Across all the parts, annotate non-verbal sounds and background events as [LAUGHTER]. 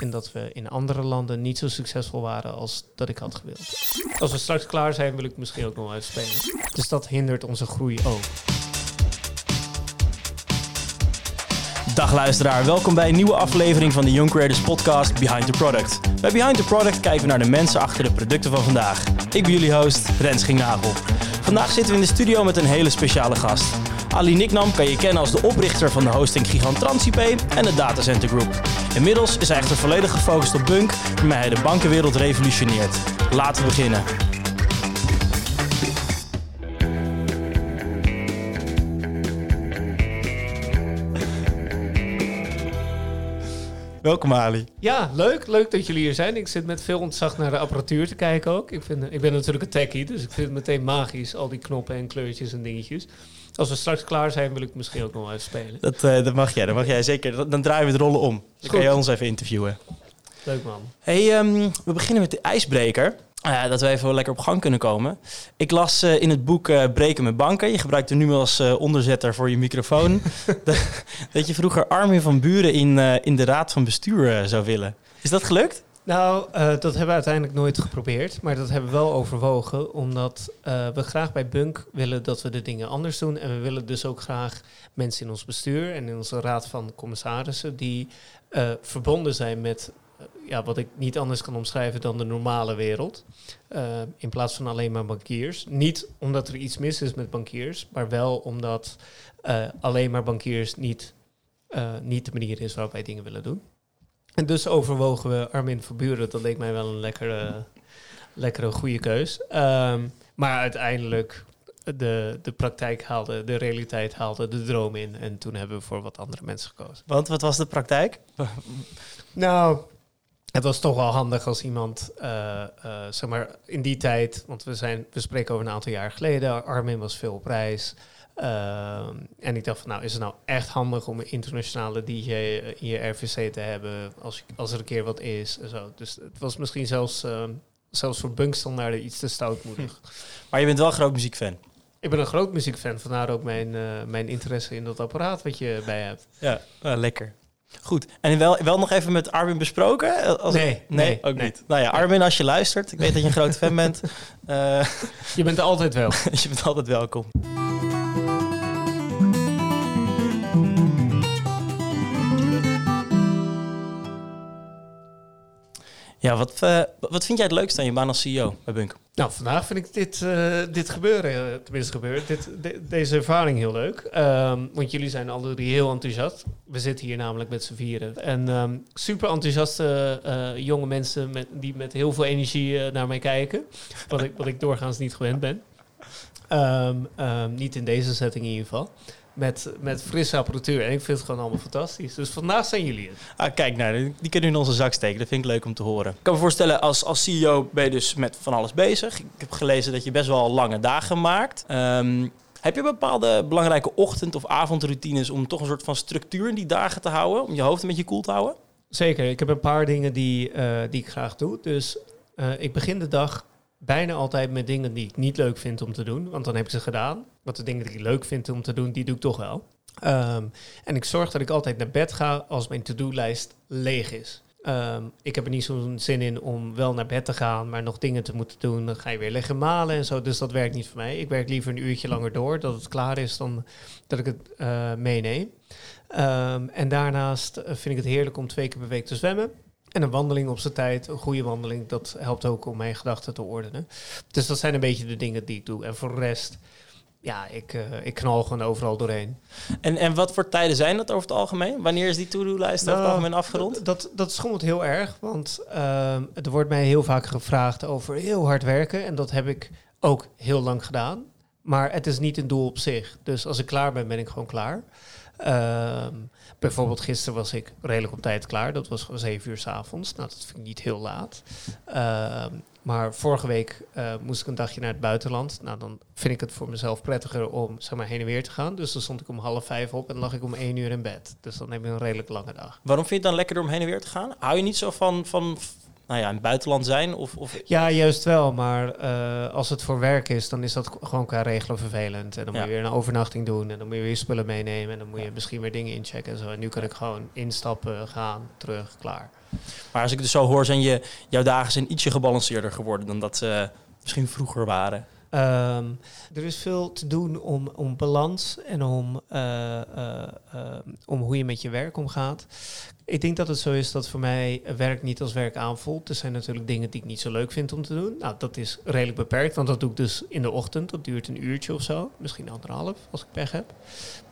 En dat we in andere landen niet zo succesvol waren als dat ik had gewild. Als we straks klaar zijn, wil ik misschien ook nog uitspelen. Dus dat hindert onze groei ook. Dag luisteraar, welkom bij een nieuwe aflevering van de Young Creators Podcast Behind the Product. Bij Behind the Product kijken we naar de mensen achter de producten van vandaag. Ik ben jullie host, Rens Gingnagel. Vandaag zitten we in de studio met een hele speciale gast. Ali Niknam kan je kennen als de oprichter van de hosting gigant Transipay en de Datacenter Group. Inmiddels is hij echter volledig gefocust op Bunk, waarmee hij de bankenwereld revolutioneert. Laten we beginnen. Welkom Ali. Ja, leuk. Leuk dat jullie hier zijn. Ik zit met veel ontzag naar de apparatuur te kijken ook. Ik, vind, ik ben natuurlijk een techie, dus ik vind het meteen magisch. Al die knoppen en kleurtjes en dingetjes. Als we straks klaar zijn, wil ik misschien ook nog wel even spelen. Dat, uh, dat mag jij, dat mag jij zeker. Dan draaien we de rollen om. Dan kan je ons even interviewen. Leuk man. Hey, um, we beginnen met de ijsbreker. Uh, dat we even lekker op gang kunnen komen. Ik las uh, in het boek uh, Breken met banken. Je gebruikt er nu als onderzetter voor je microfoon. [LAUGHS] dat, dat je vroeger Armin van Buren in, in de raad van bestuur zou willen. Is dat gelukt? Nou, uh, dat hebben we uiteindelijk nooit geprobeerd. Maar dat hebben we wel overwogen. Omdat uh, we graag bij Bunk willen dat we de dingen anders doen. En we willen dus ook graag mensen in ons bestuur en in onze raad van commissarissen die uh, verbonden zijn met ja, wat ik niet anders kan omschrijven dan de normale wereld. in plaats van alleen maar bankiers. Niet omdat er iets mis is met bankiers, maar wel omdat alleen maar bankiers niet, niet de manier is waarop wij dingen willen doen. En dus overwogen we Armin Verburen. Dat leek mij wel een lekkere, lekkere goede keus. Um, maar uiteindelijk, de, de praktijk haalde, de realiteit haalde de droom in. En toen hebben we voor wat andere mensen gekozen. Want wat was de praktijk? [LAUGHS] nou, het was toch wel handig als iemand, uh, uh, zeg maar, in die tijd... Want we, zijn, we spreken over een aantal jaar geleden. Armin was veel op reis. Uh, en ik dacht van, nou, is het nou echt handig om een internationale DJ in je RVC te hebben als, als er een keer wat is en zo. Dus het was misschien zelfs, uh, zelfs voor Bunkstandaarden iets te stoutmoedig. Maar je bent wel een groot muziekfan. Ik ben een groot muziekfan, vandaar ook mijn, uh, mijn interesse in dat apparaat wat je bij hebt. Ja, lekker. Goed. En wel, wel nog even met Armin besproken? Als nee, nee, nee, ook nee. niet. Nou ja, Armin, als je luistert, ik weet dat je een groot fan bent. [LAUGHS] Je bent altijd wel. [LAUGHS] je bent altijd welkom. Ja, wat, uh, wat vind jij het leukste aan je baan als CEO bij Bunk? Nou, vandaag vind ik dit, uh, dit gebeuren, tenminste gebeuren, dit, de, deze ervaring heel leuk. Um, want jullie zijn alle drie heel enthousiast. We zitten hier namelijk met z'n vieren. En um, super enthousiaste jonge mensen met, die met heel veel energie naar mij kijken. Wat ik, wat ik doorgaans niet gewend ben. Um, niet in deze setting in ieder geval met, met frisse apparatuur. En ik vind het gewoon allemaal fantastisch. Dus vandaag zijn jullie het. Ah, kijk, nou, die kunnen in onze zak steken. Dat vind ik leuk om te horen. Ik kan me voorstellen, als, als CEO ben je dus met van alles bezig. Ik heb gelezen dat je best wel lange dagen maakt. Um, heb je bepaalde belangrijke ochtend- of avondroutines om toch een soort van structuur in die dagen te houden? Om je hoofd een beetje koel te houden? Zeker. Ik heb een paar dingen die, uh, die ik graag doe. Dus uh, ik begin de dag bijna altijd met dingen die ik niet leuk vind om te doen. Want dan heb ik ze gedaan. Want de dingen die ik leuk vind om te doen, die doe ik toch wel. Um, en ik zorg dat ik altijd naar bed ga als mijn to-do-lijst leeg is. Um, ik heb er niet zo'n zin in om wel naar bed te gaan, maar nog dingen te moeten doen. Dan ga je weer liggen malen en zo. Dus dat werkt niet voor mij. Ik werk liever een uurtje langer door, dat het klaar is, dan dat ik het uh, meeneem. Um, en daarnaast vind ik het heerlijk om twee keer per week te zwemmen. En een wandeling op zijn tijd, een goede wandeling, dat helpt ook om mijn gedachten te ordenen. Dus dat zijn een beetje de dingen die ik doe. En voor de rest, ja, ik, uh, ik knal gewoon overal doorheen. En, en wat voor tijden zijn dat over het algemeen? Wanneer is die to-do-lijst nou, over het algemeen afgerond? Dat, dat schommelt heel erg, want uh, er wordt mij heel vaak gevraagd over heel hard werken. En dat heb ik ook heel lang gedaan. Maar het is niet een doel op zich. Dus als ik klaar ben, ben ik gewoon klaar. Uh, bijvoorbeeld gisteren was ik redelijk op tijd klaar. Dat was gewoon zeven uur s avonds. Nou, dat vind ik niet heel laat. Uh, maar vorige week uh, moest ik een dagje naar het buitenland. Nou, dan vind ik het voor mezelf prettiger om zeg maar, heen en weer te gaan. Dus dan stond ik om half vijf op en lag ik om één uur in bed. Dus dan heb je een redelijk lange dag. Waarom vind je het dan lekkerder om heen en weer te gaan? Hou je niet zo van, van nou ja, in het buitenland zijn? Of, of... Ja, juist wel. Maar eh, als het voor werk is, dan is dat gewoon qua regelen vervelend. En dan moet je weer een overnachting doen. En dan moet je weer spullen meenemen. En dan moet je misschien weer dingen inchecken en zo. En nu kan ik gewoon instappen, gaan, terug, klaar. Maar als ik dus zo hoor, zijn je, jouw dagen zijn ietsje gebalanceerder geworden dan dat ze misschien vroeger waren. Ehm, er is veel te doen om, om balans en om, uh, om hoe je met je werk omgaat. Ik denk dat het zo is dat voor mij werk niet als werk aanvoelt. Er zijn natuurlijk dingen die ik niet zo leuk vind om te doen. Nou, dat is redelijk beperkt, want dat doe ik dus in de ochtend. Dat duurt een uurtje of zo, misschien anderhalf als ik pech heb.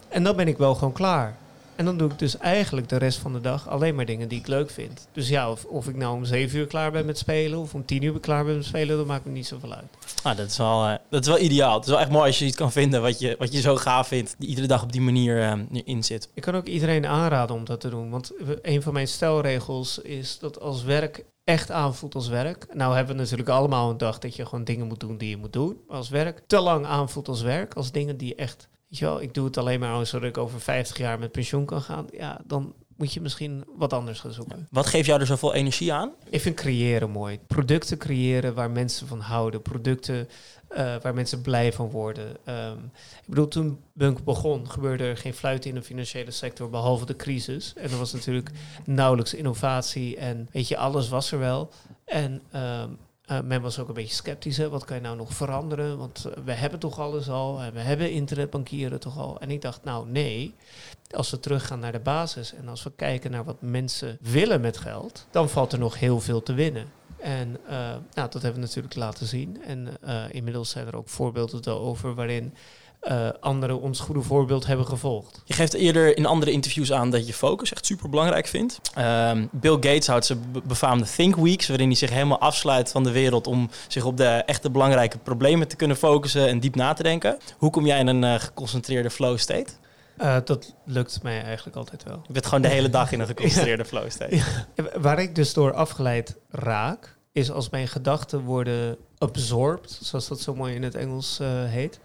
En dan ben ik wel gewoon klaar. En dan doe ik dus eigenlijk de rest van de dag alleen maar dingen die ik leuk vind. Dus ja, of, of ik nou om zeven uur klaar ben met spelen of om tien uur klaar ben met spelen, dat maakt me niet zoveel uit. Ah, dat, is wel, uh, dat is wel ideaal. Het is wel echt mooi als je iets kan vinden wat je, wat je zo gaaf vindt, die iedere dag op die manier uh, in zit. Ik kan ook iedereen aanraden om dat te doen. Want een van mijn stelregels is dat als werk echt aanvoelt als werk. Nou hebben we natuurlijk allemaal een dag dat je gewoon dingen moet doen die je moet doen. Maar als werk te lang aanvoelt als werk, als dingen die echt weet je wel, ik doe het alleen maar zodat ik over 50 jaar met pensioen kan gaan. Ja, dan moet je misschien wat anders gaan zoeken. Wat geeft jou er zoveel energie aan? Ik vind creëren mooi. Producten creëren waar mensen van houden. Producten uh, waar mensen blij van worden. Um, ik bedoel, toen Bunk begon, gebeurde er geen fluit in de financiële sector, behalve de crisis. En er was natuurlijk nauwelijks innovatie en weet je, alles was er wel. En um, uh, men was ook een beetje sceptisch. Wat kan je nou nog veranderen? Want uh, we hebben toch alles al. We hebben internetbankieren toch al. En ik dacht, nou nee. Als we teruggaan naar de basis en als we kijken naar wat mensen willen met geld, dan valt er nog heel veel te winnen. En uh, nou, dat hebben we natuurlijk laten zien. En inmiddels zijn er ook voorbeelden over waarin uh, anderen ons goede voorbeeld hebben gevolgd. Je geeft eerder in andere interviews aan dat je focus echt super belangrijk vindt. Uh, Bill Gates houdt zijn befaamde Think Weeks, waarin hij zich helemaal afsluit van de wereld om zich op de echte belangrijke problemen te kunnen focussen en diep na te denken. Hoe kom jij in een uh, geconcentreerde flow state? Uh, dat lukt mij eigenlijk altijd wel. Je bent gewoon de hele dag in een [LAUGHS] geconcentreerde ja. flow state. Ja. Waar ik dus door afgeleid raak, is als mijn gedachten worden absorbed, zoals dat zo mooi in het Engels uh, heet.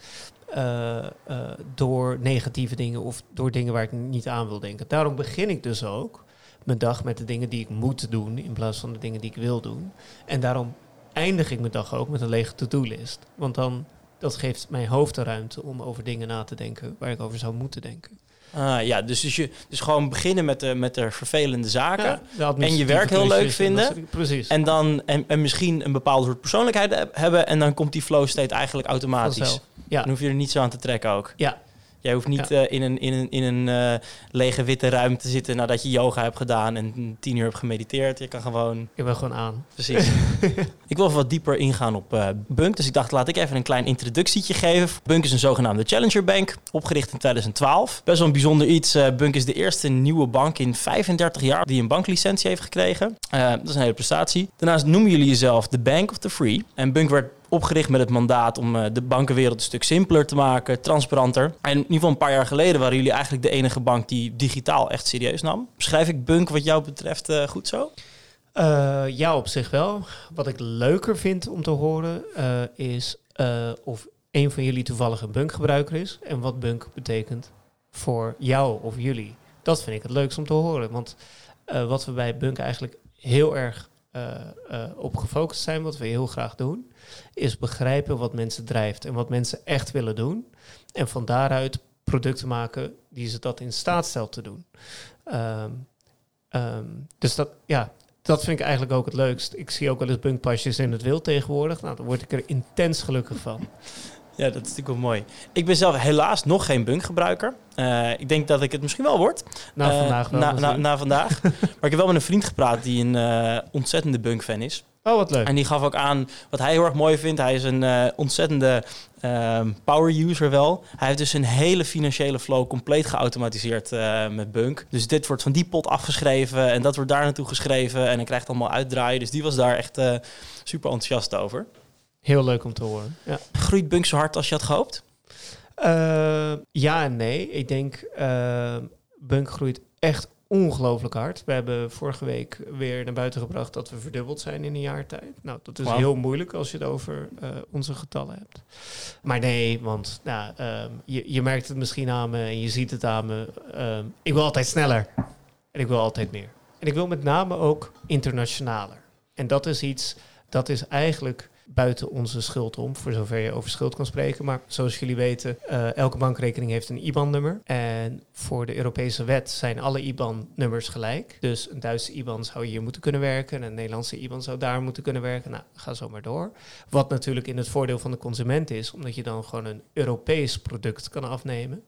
Uh, uh, door negatieve dingen of door dingen waar ik niet aan wil denken. Daarom begin ik dus ook mijn dag met de dingen die ik moet doen in plaats van de dingen die ik wil doen. En daarom eindig ik mijn dag ook met een lege to-do-list. Want dan dat geeft mijn hoofd de ruimte om over dingen na te denken waar ik over zou moeten denken. Ah, ja, dus, dus, je, dus gewoon beginnen met de, met de vervelende zaken. Ja, en je werk heel leuk vinden. precies. En dan en, en misschien een bepaalde soort persoonlijkheid hebben. En dan komt die flow state eigenlijk automatisch. Ja. Dan hoef je er niet zo aan te trekken ook. Ja, Jij hoeft niet ja. uh, in een, in een, in een uh, lege witte ruimte te zitten nadat je yoga hebt gedaan en tien uur hebt gemediteerd. Je kan gewoon... Ik ben gewoon aan. Precies. [LAUGHS] ik wil even wat dieper ingaan op uh, Bunk. Dus ik dacht, laat ik even een klein introductietje geven. Bunk is een zogenaamde Challenger Bank, opgericht in 2012. Best wel een bijzonder iets. Bunk is de eerste nieuwe bank in 35 jaar die een banklicentie heeft gekregen. dat is een hele prestatie. Daarnaast noemen jullie jezelf de Bank of the Free. En Bunk werd opgericht met het mandaat om uh, de bankenwereld een stuk simpeler te maken, transparanter. En in ieder geval een paar jaar geleden waren jullie eigenlijk de enige bank die digitaal echt serieus nam. Beschrijf ik Bunk wat jou betreft uh, goed zo? Uh, ja, op zich wel. Wat ik leuker vind om te horen is of een van jullie toevallig een Bunk-gebruiker is en wat Bunk betekent voor jou of jullie. Dat vind ik het leukst om te horen. Want wat we bij Bunk eigenlijk heel erg op gefocust zijn, wat we heel graag doen, is begrijpen wat mensen drijft en wat mensen echt willen doen. En van daaruit producten maken die ze dat in staat stelt te doen. Um, um, dus dat, ja, dat vind ik eigenlijk ook het leukst. Ik zie ook wel eens bunkpasjes in het wild tegenwoordig. Nou, dan word ik er intens gelukkig van. Ja, dat is natuurlijk wel mooi. Ik ben zelf helaas nog geen bunkgebruiker. Uh, ik denk dat ik het misschien wel word. Na uh, vandaag wel. Na, na, na, vandaag. [LAUGHS] maar ik heb wel met een vriend gepraat die een uh, ontzettende bunk-fan is. Oh, wat leuk. En die gaf ook aan wat hij heel erg mooi vindt. Hij is een ontzettende ehm, power user wel. Hij heeft dus een hele financiële flow compleet geautomatiseerd met Bunk. Dus dit wordt van die pot afgeschreven en dat wordt daar naartoe geschreven. En hij krijgt allemaal uitdraaien. Dus die was daar echt super enthousiast over. Heel leuk om te horen. Ja. Groeit Bunk zo hard als je had gehoopt? Uh, ja en nee. Ik denk, uh, Bunk groeit echt ongelooflijk hard. We hebben vorige week weer naar buiten gebracht dat we verdubbeld zijn in een jaar tijd. Nou, dat is wow. heel moeilijk als je het over uh, onze getallen hebt. Maar nee, want nou, um, je, je merkt het misschien aan me en je ziet het aan me. Um, ik wil altijd sneller en ik wil altijd meer. En ik wil met name ook internationaler. En dat is iets, dat is eigenlijk buiten onze schuld om, voor zover je over schuld kan spreken. Maar zoals jullie weten, uh, elke bankrekening heeft een IBAN-nummer. En voor de Europese wet zijn alle IBAN-nummers gelijk. Dus een Duitse IBAN zou hier moeten kunnen werken, en een Nederlandse IBAN zou daar moeten kunnen werken. Nou, ga zo maar door. Wat natuurlijk in het voordeel van de consument is, omdat je dan gewoon een Europees product kan afnemen.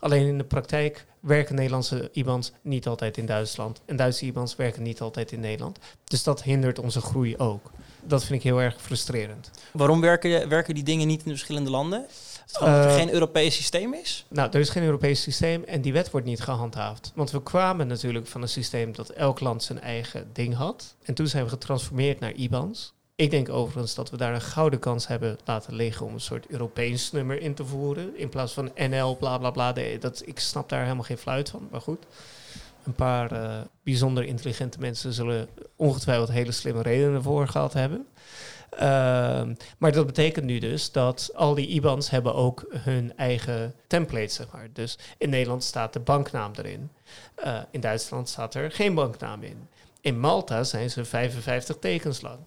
Alleen in de praktijk werken Nederlandse IBANs niet altijd in Duitsland. En Duitse IBANs werken niet altijd in Nederland. Dus dat hindert onze groei ook. Dat vind ik heel erg frustrerend. Waarom werken, werken die dingen niet in de verschillende landen? Is er uh, geen Europees systeem is? Nou, er is geen Europees systeem en die wet wordt niet gehandhaafd. Want we kwamen natuurlijk van een systeem dat elk land zijn eigen ding had. En toen zijn we getransformeerd naar IBANs. Ik denk overigens dat we daar een gouden kans hebben laten liggen om een soort Europees nummer in te voeren. In plaats van NL, bla bla bla. Dat, ik snap daar helemaal geen fluit van, maar goed. Een paar uh, bijzonder intelligente mensen zullen ongetwijfeld hele slimme redenen voor gehad hebben. Uh, maar dat betekent nu dus dat al die IBANs hebben ook hun eigen template, zeg maar. Dus in Nederland staat de banknaam erin. Uh, in Duitsland staat er geen banknaam in. In Malta zijn ze 55 tekens lang.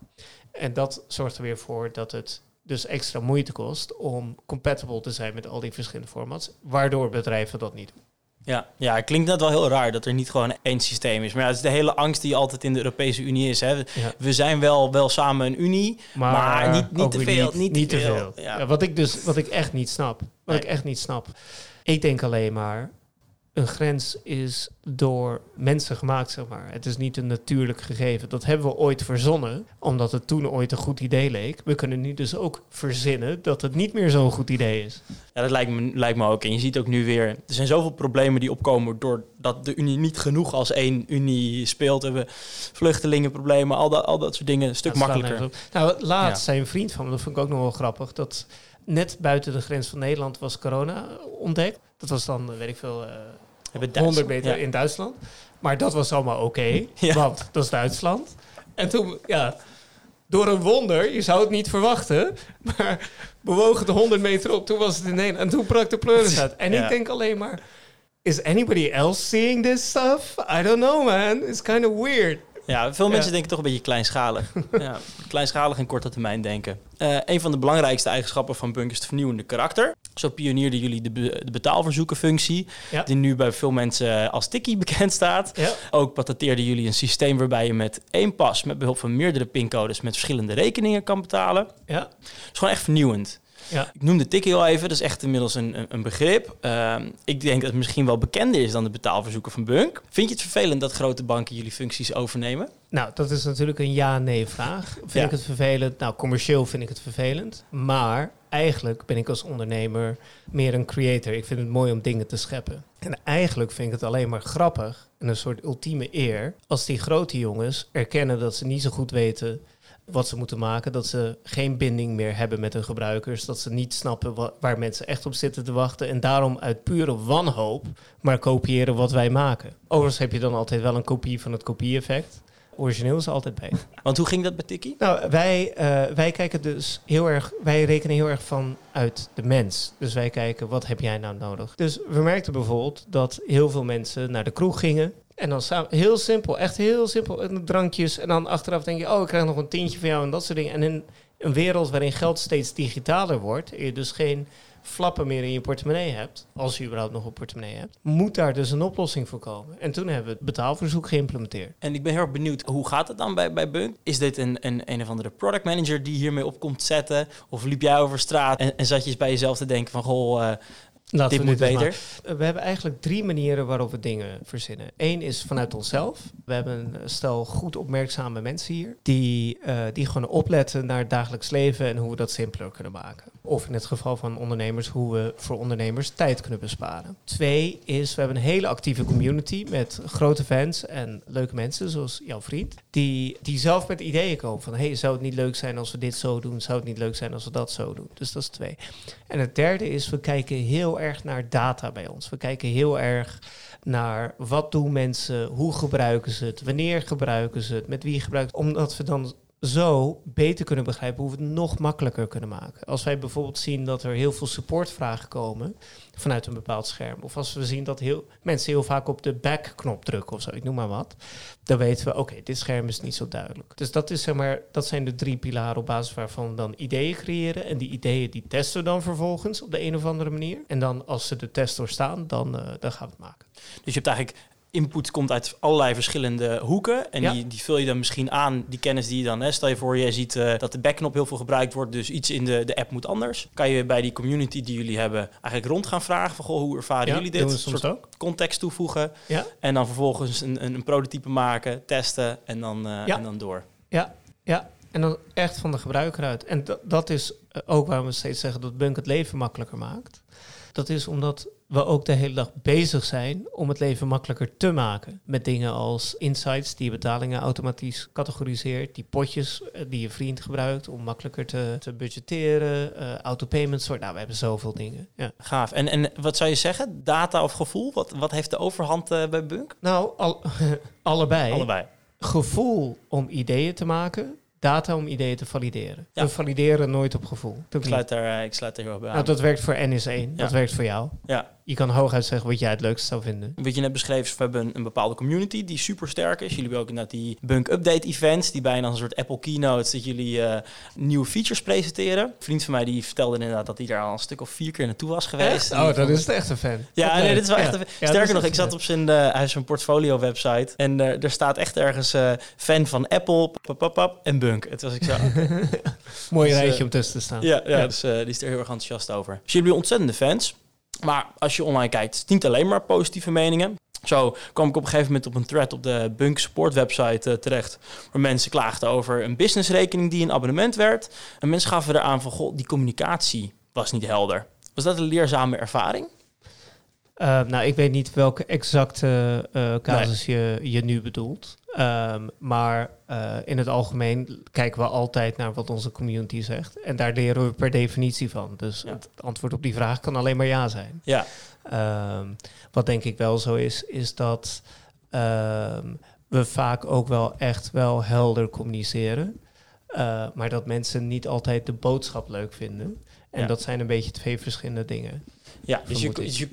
En dat zorgt er weer voor dat het dus extra moeite kost om compatible te zijn met al die verschillende formats, waardoor bedrijven dat niet doen. Ja, ja, het klinkt net wel heel raar dat er niet gewoon één systeem is. Maar ja, het is de hele angst die altijd in de Europese Unie is. Hè. We zijn wel, wel samen een Unie, maar, niet, niet te veel. Niet, niet te veel. Ja. Ja, wat ik dus wat ik echt niet snap. Wat ik echt niet snap. Ik denk alleen maar, een grens is door mensen gemaakt, zeg maar. Het is niet een natuurlijk gegeven. Dat hebben we ooit verzonnen, omdat het toen ooit een goed idee leek. We kunnen nu dus ook verzinnen dat het niet meer zo'n goed idee is. Ja, dat lijkt me, lijkt me ook. En je ziet ook nu weer, er zijn zoveel problemen die opkomen doordat de Unie niet genoeg als één Unie speelt. We hebben vluchtelingenproblemen, al dat, al dat soort dingen, een stuk makkelijker. Nou, laatst ja. een vriend van me, dat vond ik ook nog wel grappig, dat net buiten de grens van Nederland was corona ontdekt. Dat was dan, weet ik veel, uh, 100 meter in Duitsland. Maar dat was allemaal oké, [LAUGHS] ja. want dat is Duitsland. En toen, ja, door een wonder, je zou het niet verwachten, maar bewogen de 100 meter op, toen was het in Nederland. En toen brak de pleuris [LAUGHS] uit. En ik denk alleen maar, is anybody else seeing this stuff? I don't know, man. It's kind of weird. Ja, veel mensen denken toch een beetje kleinschalig. [LAUGHS] ja, kleinschalig en korte termijn denken. Uh, een van de belangrijkste eigenschappen van Bunk is het vernieuwende karakter. Zo pioneerden jullie de, be de betaalverzoekenfunctie, ja. die nu bij veel mensen als Tikkie [LAUGHS] bekend staat. Ja. Ook patenteerden jullie een systeem waarbij je met één pas, met behulp van meerdere pincodes, met verschillende rekeningen kan betalen. Ja. Dat is gewoon echt vernieuwend. Ja. Ik noemde Tikkie al even, dat is echt inmiddels een, een begrip. Uh, ik denk dat het misschien wel bekender is dan de betaalverzoeken van Bunk. Vind je het vervelend dat grote banken jullie functies overnemen? Nou, dat is natuurlijk een ja-nee vraag. Vind ja. ik het vervelend? Nou, commercieel vind ik het vervelend. Maar eigenlijk ben ik als ondernemer meer een creator. Ik vind het mooi om dingen te scheppen. En eigenlijk vind ik het alleen maar grappig en een soort ultieme eer als die grote jongens erkennen dat ze niet zo goed weten wat ze moeten maken. Dat ze geen binding meer hebben met hun gebruikers. Dat ze niet snappen waar mensen echt op zitten te wachten. En daarom uit pure wanhoop maar kopiëren wat wij maken. Overigens heb je dan altijd wel een kopie van het kopie-effect. Origineel is altijd beter. Want hoe ging dat bij Tiki? Nou, wij, uh, wij kijken dus heel erg, wij rekenen heel erg vanuit de mens. Dus wij kijken, wat heb jij nou nodig? Dus we merkten bijvoorbeeld dat heel veel mensen naar de kroeg gingen. En dan samen, heel simpel, echt heel simpel, drankjes. En dan achteraf denk je, oh, ik krijg nog een tientje van jou en dat soort dingen. En in een wereld waarin geld steeds digitaler wordt, je dus geen flappen meer in je portemonnee hebt, als je überhaupt nog een portemonnee hebt, moet daar dus een oplossing voor komen. En toen hebben we het betaalverzoek geïmplementeerd. En ik ben heel erg benieuwd, hoe gaat het dan bij, bij Bunk? Is dit een, een, een of andere product manager die hiermee op komt zetten? Of liep jij over straat en, zat je eens bij jezelf te denken van, goh, uh, Laten dit moet beter. We hebben eigenlijk drie manieren waarop we dingen verzinnen. Eén is vanuit onszelf. We hebben een stel goed opmerkzame mensen hier. Die, uh, die gewoon opletten naar het dagelijks leven en hoe we dat simpeler kunnen maken. Of in het geval van ondernemers, hoe we voor ondernemers tijd kunnen besparen. Twee is, we hebben een hele actieve community met grote fans en leuke mensen, zoals jouw vriend. Die, die zelf met ideeën komen van, hey, zou het niet leuk zijn als we dit zo doen? Zou het niet leuk zijn als we dat zo doen? Dus dat is twee. En het derde is, we kijken heel erg naar data bij ons. We kijken heel erg naar wat doen mensen, hoe gebruiken ze het, wanneer gebruiken ze het, met wie gebruiken het. Omdat we dan zo beter kunnen begrijpen hoe we het nog makkelijker kunnen maken. Als wij bijvoorbeeld zien dat er heel veel supportvragen komen vanuit een bepaald scherm. Of als we zien dat heel, mensen heel vaak op de back-knop drukken of zo, ik noem maar wat. Dan weten we, oké, dit scherm is niet zo duidelijk. Dus dat, is, zeg maar, dat zijn de drie pilaren op basis waarvan we dan ideeën creëren. En die ideeën die testen we dan vervolgens op de een of andere manier. En dan als ze de test doorstaan, dan, uh, dan gaan we het maken. Dus je hebt eigenlijk input komt uit allerlei verschillende hoeken. En Ja. die, die vul je dan misschien aan, die kennis die je dan... Hè, stel je voor, je ziet eh, dat de backknop heel veel gebruikt wordt... dus iets in de, de app moet anders. Kan je bij die community die jullie hebben eigenlijk rond gaan vragen... van goh, hoe ervaren Ja, jullie dit? Een soms soort ook. context toevoegen. Ja. En dan vervolgens een, een, een prototype maken, testen en dan, Ja. en dan door. Ja, ja. En dan echt van de gebruiker uit. En dat- dat is eh, ook waarom we steeds zeggen dat Bunk het leven makkelijker maakt. Dat is omdat we ook de hele dag bezig zijn om het leven makkelijker te maken. Met dingen als insights die je betalingen automatisch categoriseert. Die potjes eh, die je vriend gebruikt om makkelijker te, te budgetteren. eh autopayments. soort- Nou, we hebben zoveel dingen. Ja. Gaaf. En, en wat zou je zeggen? Data of gevoel? Wat, wat heeft de overhand eh, bij Bunk? Nou, al, [LAUGHS] allebei. Allebei. Gevoel om ideeën te maken. Data om ideeën te valideren. Ja. We valideren nooit op gevoel. Ik sluit daar, eh, ik sluit er heel bij aan. Nou, dat werkt voor N is 1. Dat werkt voor jou. ja. Je kan hooguit zeggen wat jij het leukste zou vinden. Wat je net beschreef, is, we hebben een, een bepaalde community die super sterk is. Jullie hebben ook inderdaad die Bunk Update events, die bijna als een soort Apple keynotes, dat jullie eh, nieuwe features presenteren. Een vriend van mij die vertelde inderdaad dat hij daar al een stuk of vier keer naartoe was geweest. Oh, dat is het echt een fan. Ja, nee, dit is wel Ja. echt. Een, Ja, is sterker nog, ik zat op zijn, eh, hij heeft zijn portfolio website en er staat echt ergens eh, fan van Apple, pap, pap, pap, en Bunk. Het was ik zo. fan. [LAUGHS] Mooi Dus, rijtje om tussen te staan. Ja, ja, Ja. Dus, eh, die is er heel erg enthousiast over. Dus jullie hebben ontzettende fans. Maar als je online kijkt, is het niet alleen maar positieve meningen. Zo kwam ik op een gegeven moment op een thread op de Bunk Support website eh, terecht. Waar mensen klaagden over een businessrekening die een abonnement werd. En mensen gaven eraan van, goh, die communicatie was niet helder. Was dat een leerzame ervaring? Eh, nou, ik weet niet welke exacte eh casus je, je nu bedoelt. Ehm, maar eh, in het algemeen kijken we altijd naar wat onze community zegt. En daar leren we per definitie van. Dus Ja. het antwoord op die vraag kan alleen maar ja zijn. Ja, Ehm, wat denk ik wel zo is, is dat ehm, we vaak ook wel echt wel helder communiceren. Eh, maar dat mensen niet altijd de boodschap leuk vinden. En Ja. dat zijn een beetje twee verschillende dingen. ja. Dus je, dus je-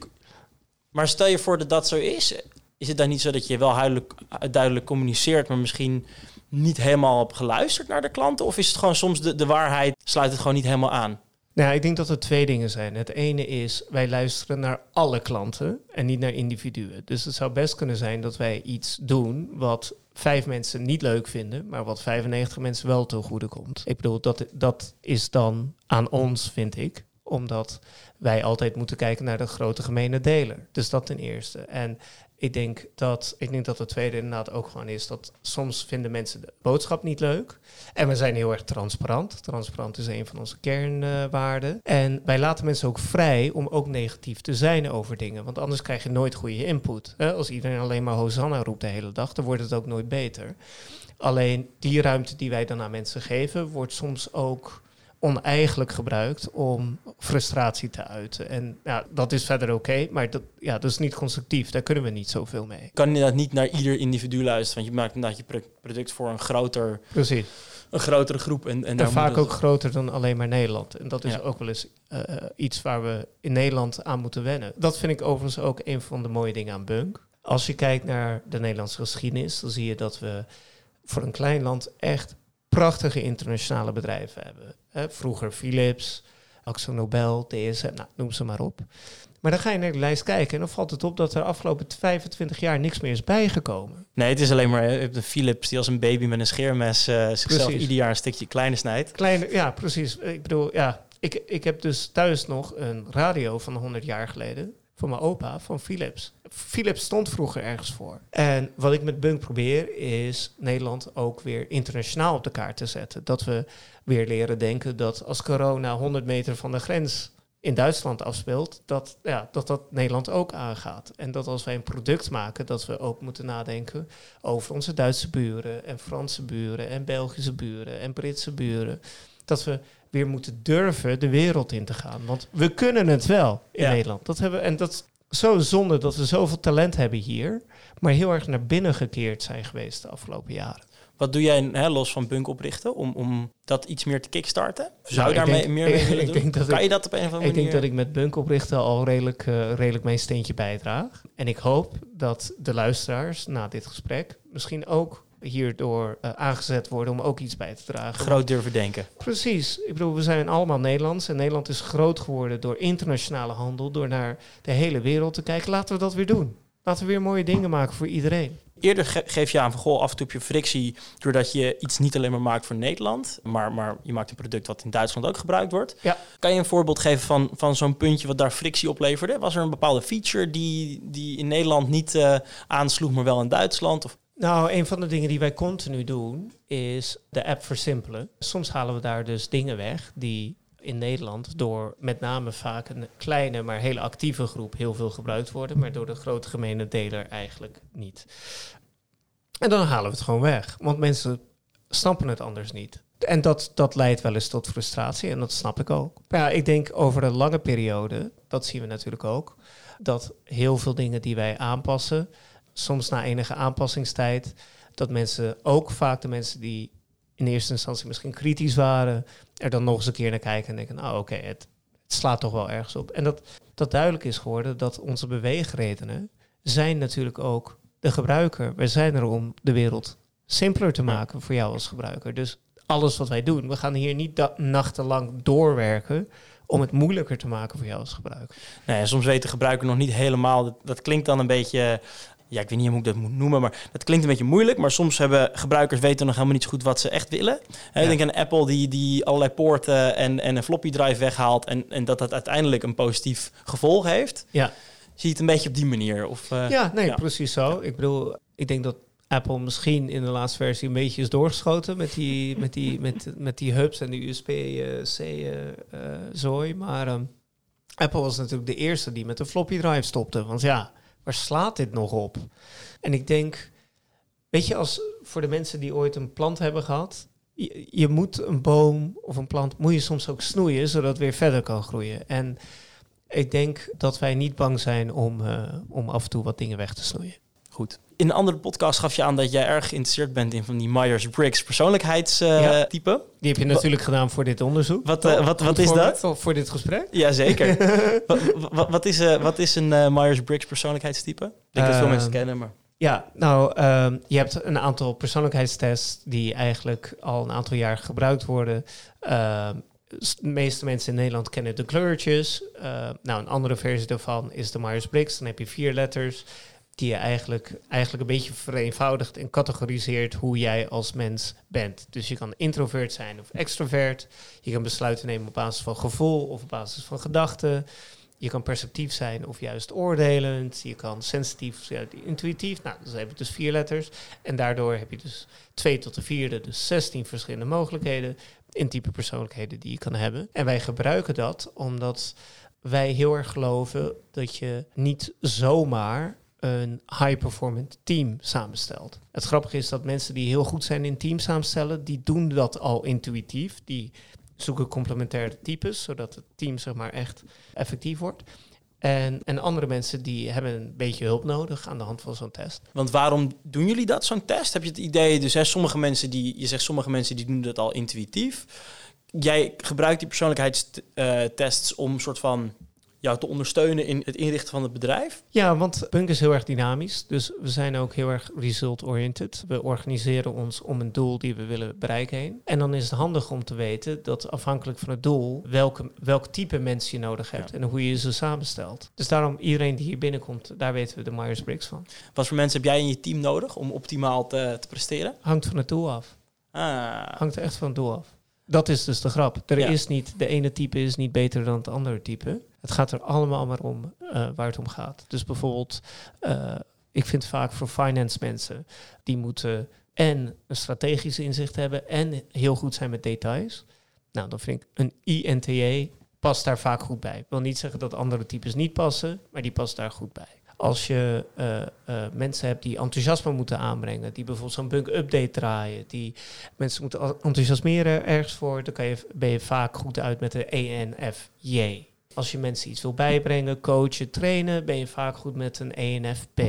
maar stel je voor dat dat zo is. Is het dan niet zo dat je wel duidelijk, duidelijk communiceert, maar misschien niet helemaal hebt geluisterd naar de klanten? Of is het gewoon soms de, de waarheid, sluit het gewoon niet helemaal aan? Nou, ik denk dat er twee dingen zijn. Het ene is, wij luisteren naar alle klanten en niet naar individuen. Dus het zou best kunnen zijn dat wij iets doen wat vijf mensen niet leuk vinden, maar wat 95 mensen wel ten goede komt. Ik bedoel, dat, dat is dan aan ons, vind ik, omdat wij altijd moeten kijken naar de grote gemene deler. Dus dat ten eerste. En ik denk dat, ik denk dat het tweede inderdaad ook gewoon is dat soms vinden mensen de boodschap niet leuk. En we zijn heel erg transparant. Transparant is een van onze kernwaarden. en wij laten mensen ook vrij om ook negatief te zijn over dingen. Want anders krijg je nooit goede input. Hè? Als iedereen alleen maar Hosanna roept de hele dag, dan wordt het ook nooit beter. Alleen die ruimte die wij dan aan mensen geven, wordt soms ook oneigenlijk gebruikt om frustratie te uiten. En ja, dat is verder oké, maar dat, ja, dat is niet constructief. Daar kunnen we niet zoveel mee. Je kan inderdaad niet naar ieder individu luisteren, want je maakt inderdaad je pro- product voor een, groter, Precies. een grotere groep. En, en En vaak het- ook groter dan alleen maar Nederland. En dat is Ja. ook wel eens eh, iets waar we in Nederland aan moeten wennen. Dat vind ik overigens ook een van de mooie dingen aan Bunk. Als je kijkt naar de Nederlandse geschiedenis, dan zie je dat we voor een klein land echt prachtige internationale bedrijven hebben. Hè, vroeger Philips, Axo Nobel, DSM, nou, noem ze maar op. Maar dan ga je naar de lijst kijken en dan valt het op dat er afgelopen 25 jaar niks meer is bijgekomen. Nee, het is alleen maar hebt de Philips die als een baby met een scheermes eh, zichzelf Precies. ieder jaar een stukje kleiner snijdt. Kleine, ja, precies. Ik bedoel, ja, ik, ik heb dus thuis nog een radio van 100 jaar geleden van mijn opa, van Philips. Philips stond vroeger ergens voor. En wat ik met Bunk probeer is Nederland ook weer internationaal op de kaart te zetten. Dat we weer leren denken dat als corona 100 meter van de grens in Duitsland afspeelt, dat, ja, dat dat Nederland ook aangaat. En dat als wij een product maken, dat we ook moeten nadenken over onze Duitse buren en Franse buren en Belgische buren en Britse buren. Dat we weer moeten durven de wereld in te gaan. Want we kunnen het wel in Ja. Nederland. Dat hebben, en dat is zo zonde dat we zoveel talent hebben hier, maar heel erg naar binnen gekeerd zijn geweest de afgelopen jaren. Wat doe jij hè, los van Bunk oprichten om, om dat iets meer te kickstarten? Zou Nou, je ik daarmee denk- meer ik- mee [LAUGHS] willen ik doen? dat kan ik- je dat op een of andere Ik manier? denk dat ik met Bunk oprichten al redelijk, eh, redelijk mijn steentje bijdraag. En ik hoop dat de luisteraars na dit gesprek misschien ook hierdoor eh, aangezet worden om ook iets bij te dragen. groot durven denken. Precies. Ik bedoel, we zijn allemaal Nederlands. En Nederland is groot geworden door internationale handel. Door naar de hele wereld te kijken. Laten we dat weer doen. Laten we weer mooie dingen maken voor iedereen. Eerder ge- geef je aan van goh, af en toe heb je frictie doordat je iets niet alleen maar maakt voor Nederland, maar, maar je maakt een product wat in Duitsland ook gebruikt wordt. Ja. Kan je een voorbeeld geven van, van zo'n puntje wat daar frictie opleverde? Was er een bepaalde feature die, die in Nederland niet eh, aansloeg, maar wel in Duitsland? Of, Nou, een van de dingen die wij continu doen is de app versimpelen. Soms halen we daar dus dingen weg die in Nederland door met name vaak een kleine maar hele actieve groep heel veel gebruikt worden, maar door de grote gemene deler eigenlijk niet. En dan halen we het gewoon weg, want mensen snappen het anders niet. En dat, dat leidt wel eens tot frustratie en dat snap ik ook. Ja, ik denk over een lange periode, dat zien we natuurlijk ook, dat heel veel dingen die wij aanpassen, soms na enige aanpassingstijd, dat mensen, ook vaak de mensen die in eerste instantie misschien kritisch waren, er dan nog eens een keer naar kijken en denken, nou oké, het, het slaat toch wel ergens op. En dat, dat duidelijk is geworden dat onze beweegredenen zijn natuurlijk ook de gebruiker. We zijn er om de wereld simpeler te maken voor jou als gebruiker. Dus alles wat wij doen, we gaan hier niet nachtenlang doorwerken om het moeilijker te maken voor jou als gebruiker. nou ja, soms weet de gebruiker nog niet helemaal. Dat, dat klinkt dan een beetje. Ja, ik weet niet hoe ik dat moet noemen, maar dat klinkt een beetje moeilijk. Maar soms hebben gebruikers weten nog helemaal niet zo goed wat ze echt willen. Ja. Ik denk aan Apple die, die allerlei poorten en, en een floppy drive weghaalt. En, en dat dat uiteindelijk een positief gevolg heeft. Ja. Zie je het een beetje op die manier? Of, eh, Ja, nee, ja. precies zo. Ik bedoel, ik denk dat Apple misschien in de laatste versie een beetje is doorgeschoten met die, met die, met, met die hubs en de USB-C-zooi. maar ehm, Apple was natuurlijk de eerste die met de floppy drive stopte. Want ja, waar slaat dit nog op? En ik denk, weet je, als voor de mensen die ooit een plant hebben gehad, je, moet een boom of een plant, moet je soms ook snoeien, zodat het weer verder kan groeien. En ik denk dat wij niet bang zijn om, eh, om af en toe wat dingen weg te snoeien. Goed. In een andere podcast gaf je aan dat jij erg geïnteresseerd bent in van die Myers-Briggs Ja. persoonlijkheidstype. Die heb je natuurlijk gedaan voor dit onderzoek. Wat, eh, wat- wat is dat? Voor, dit gesprek? Jazeker. [LAUGHS] wat, wat, is, eh, wat is een eh, Myers-Briggs persoonlijkheidstype? Ik denk dat veel Ehm, mensen kennen, maar... Ja, nou, ehm, je hebt een aantal persoonlijkheidstests die eigenlijk al een aantal jaar gebruikt worden. Ehm, de meeste mensen in Nederland kennen de kleurtjes. Nou, een andere versie daarvan is de Myers-Briggs. Dan heb je vier letters die je eigenlijk, eigenlijk een beetje vereenvoudigt en categoriseert hoe jij als mens bent. Dus je kan introvert zijn of extrovert. Je kan besluiten nemen op basis van gevoel of op basis van gedachten. Je kan perceptief zijn of juist oordelend. Je kan sensitief juist intuïtief. Nou, heb je dus vier letters. En daardoor heb je dus twee tot de vierde, dus 16 verschillende mogelijkheden in type persoonlijkheden die je kan hebben. En wij gebruiken dat omdat wij heel erg geloven dat je niet zomaar een high-performant team samenstelt. Het grappige is dat mensen die heel goed zijn in team samenstellen, die doen dat al intuïtief. Die zoeken complementaire types, zodat het team zeg maar echt effectief wordt. En, en andere mensen die hebben een beetje hulp nodig aan de hand van zo'n test. Want waarom doen jullie dat, zo'n test? Heb je het idee, dus hè, sommige mensen die, je zegt sommige mensen die doen dat al intuïtief. Jij gebruikt die persoonlijkheidstests om soort van jou te ondersteunen in het inrichten van het bedrijf. Ja, want Punk is heel erg dynamisch. Dus we zijn ook heel erg result-oriented. We organiseren ons om een doel die we willen bereiken heen. En dan is het handig om te weten dat afhankelijk van het doel... welke, welk type mensen je nodig hebt Ja. en hoe je ze samenstelt. Dus daarom, iedereen die hier binnenkomt, daar weten we de Myers-Briggs van. Wat voor mensen heb jij in je team nodig om optimaal te, te presteren? Hangt van het doel af. Ah, Hangt echt van het doel af. Dat is dus de grap. Er Ja. is niet, de ene type is niet beter dan het andere type. Het gaat er allemaal maar om eh, waar het om gaat. Dus bijvoorbeeld, eh, ik vind vaak voor finance mensen, die moeten en een strategisch inzicht hebben en heel goed zijn met details. Nou, dan vind ik een INTA past daar vaak goed bij. Ik wil niet zeggen dat andere types niet passen, maar die past daar goed bij. Als je eh, mensen hebt die enthousiasme moeten aanbrengen, die bijvoorbeeld zo'n bug update draaien, die mensen moeten enthousiasmeren ergens voor, dan kan je, ben je vaak goed uit met de E ENFJ. Als je mensen iets wil bijbrengen, coachen, trainen, ben je vaak goed met een ENFP.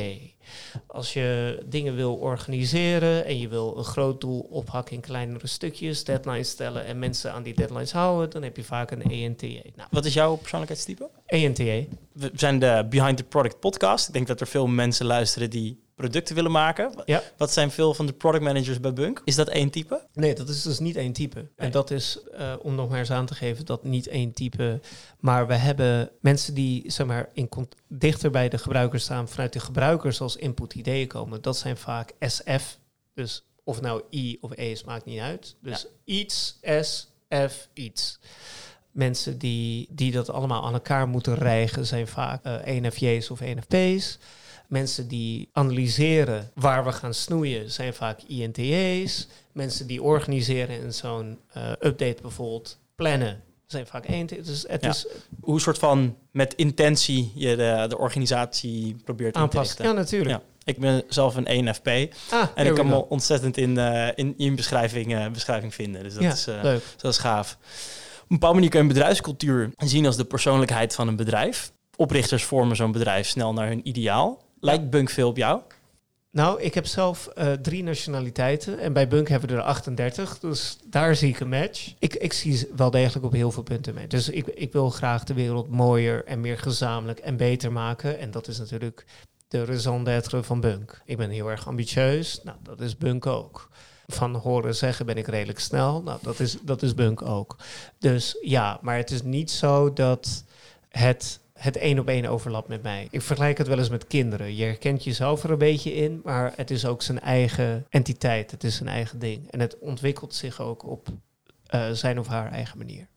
Als je dingen wil organiseren en je wil een groot doel ophakken in kleinere stukjes, deadlines stellen en mensen aan die deadlines houden, dan heb je vaak een ENTA. Nou, Wat is jouw persoonlijkheidstype? ENTA. We zijn de Behind the Product podcast. Ik denk dat er veel mensen luisteren die producten willen maken. Ja. Wat zijn veel van de product managers bij Bunk? Is dat één type? Nee, dat is dus niet één type. En dat is, uh, om nog maar eens aan te geven, dat niet één type. Maar we hebben mensen die zeg maar, in dichter bij de gebruiker staan, vanuit de gebruikers als input ideeën komen. Dat zijn vaak SF. Dus of nou I of E is, maakt niet uit. Dus ja. iets, S, F, iets. Mensen die, die dat allemaal aan elkaar moeten rijgen zijn vaak uh, ENFJ's of ENFP's. Mensen die analyseren waar we gaan snoeien zijn vaak INTA's. Mensen die organiseren en zo'n uh, update bijvoorbeeld plannen zijn vaak één. Het is hoe soort van met intentie je de, de organisatie probeert aanpassen. Ja, natuurlijk. Ja. Ik ben zelf een ENFP ah, en ik kan me ontzettend in, uh, in, in beschrijving, uh, beschrijving vinden. Dus dat, is, uh, leuk. dat is gaaf. Op een bepaalde manier kun je een bedrijfscultuur zien als de persoonlijkheid van een bedrijf. Oprichters vormen zo'n bedrijf snel naar hun ideaal. Lijkt Bunk veel op jou? Nou, ik heb zelf uh, drie nationaliteiten en bij Bunk hebben we er 38, dus daar zie ik een match. Ik, ik zie wel degelijk op heel veel punten mee. Dus ik, ik wil graag de wereld mooier en meer gezamenlijk en beter maken. En dat is natuurlijk de raison d'être van Bunk. Ik ben heel erg ambitieus, nou dat is Bunk ook. Van horen zeggen ben ik redelijk snel, nou dat is, dat is Bunk ook. Dus ja, maar het is niet zo dat het het één op één overlap met mij. Ik vergelijk het wel eens met kinderen. Je herkent jezelf er een beetje in, maar het is ook zijn eigen entiteit. Het is zijn eigen ding. En het ontwikkelt zich ook op uh, zijn of haar eigen manier.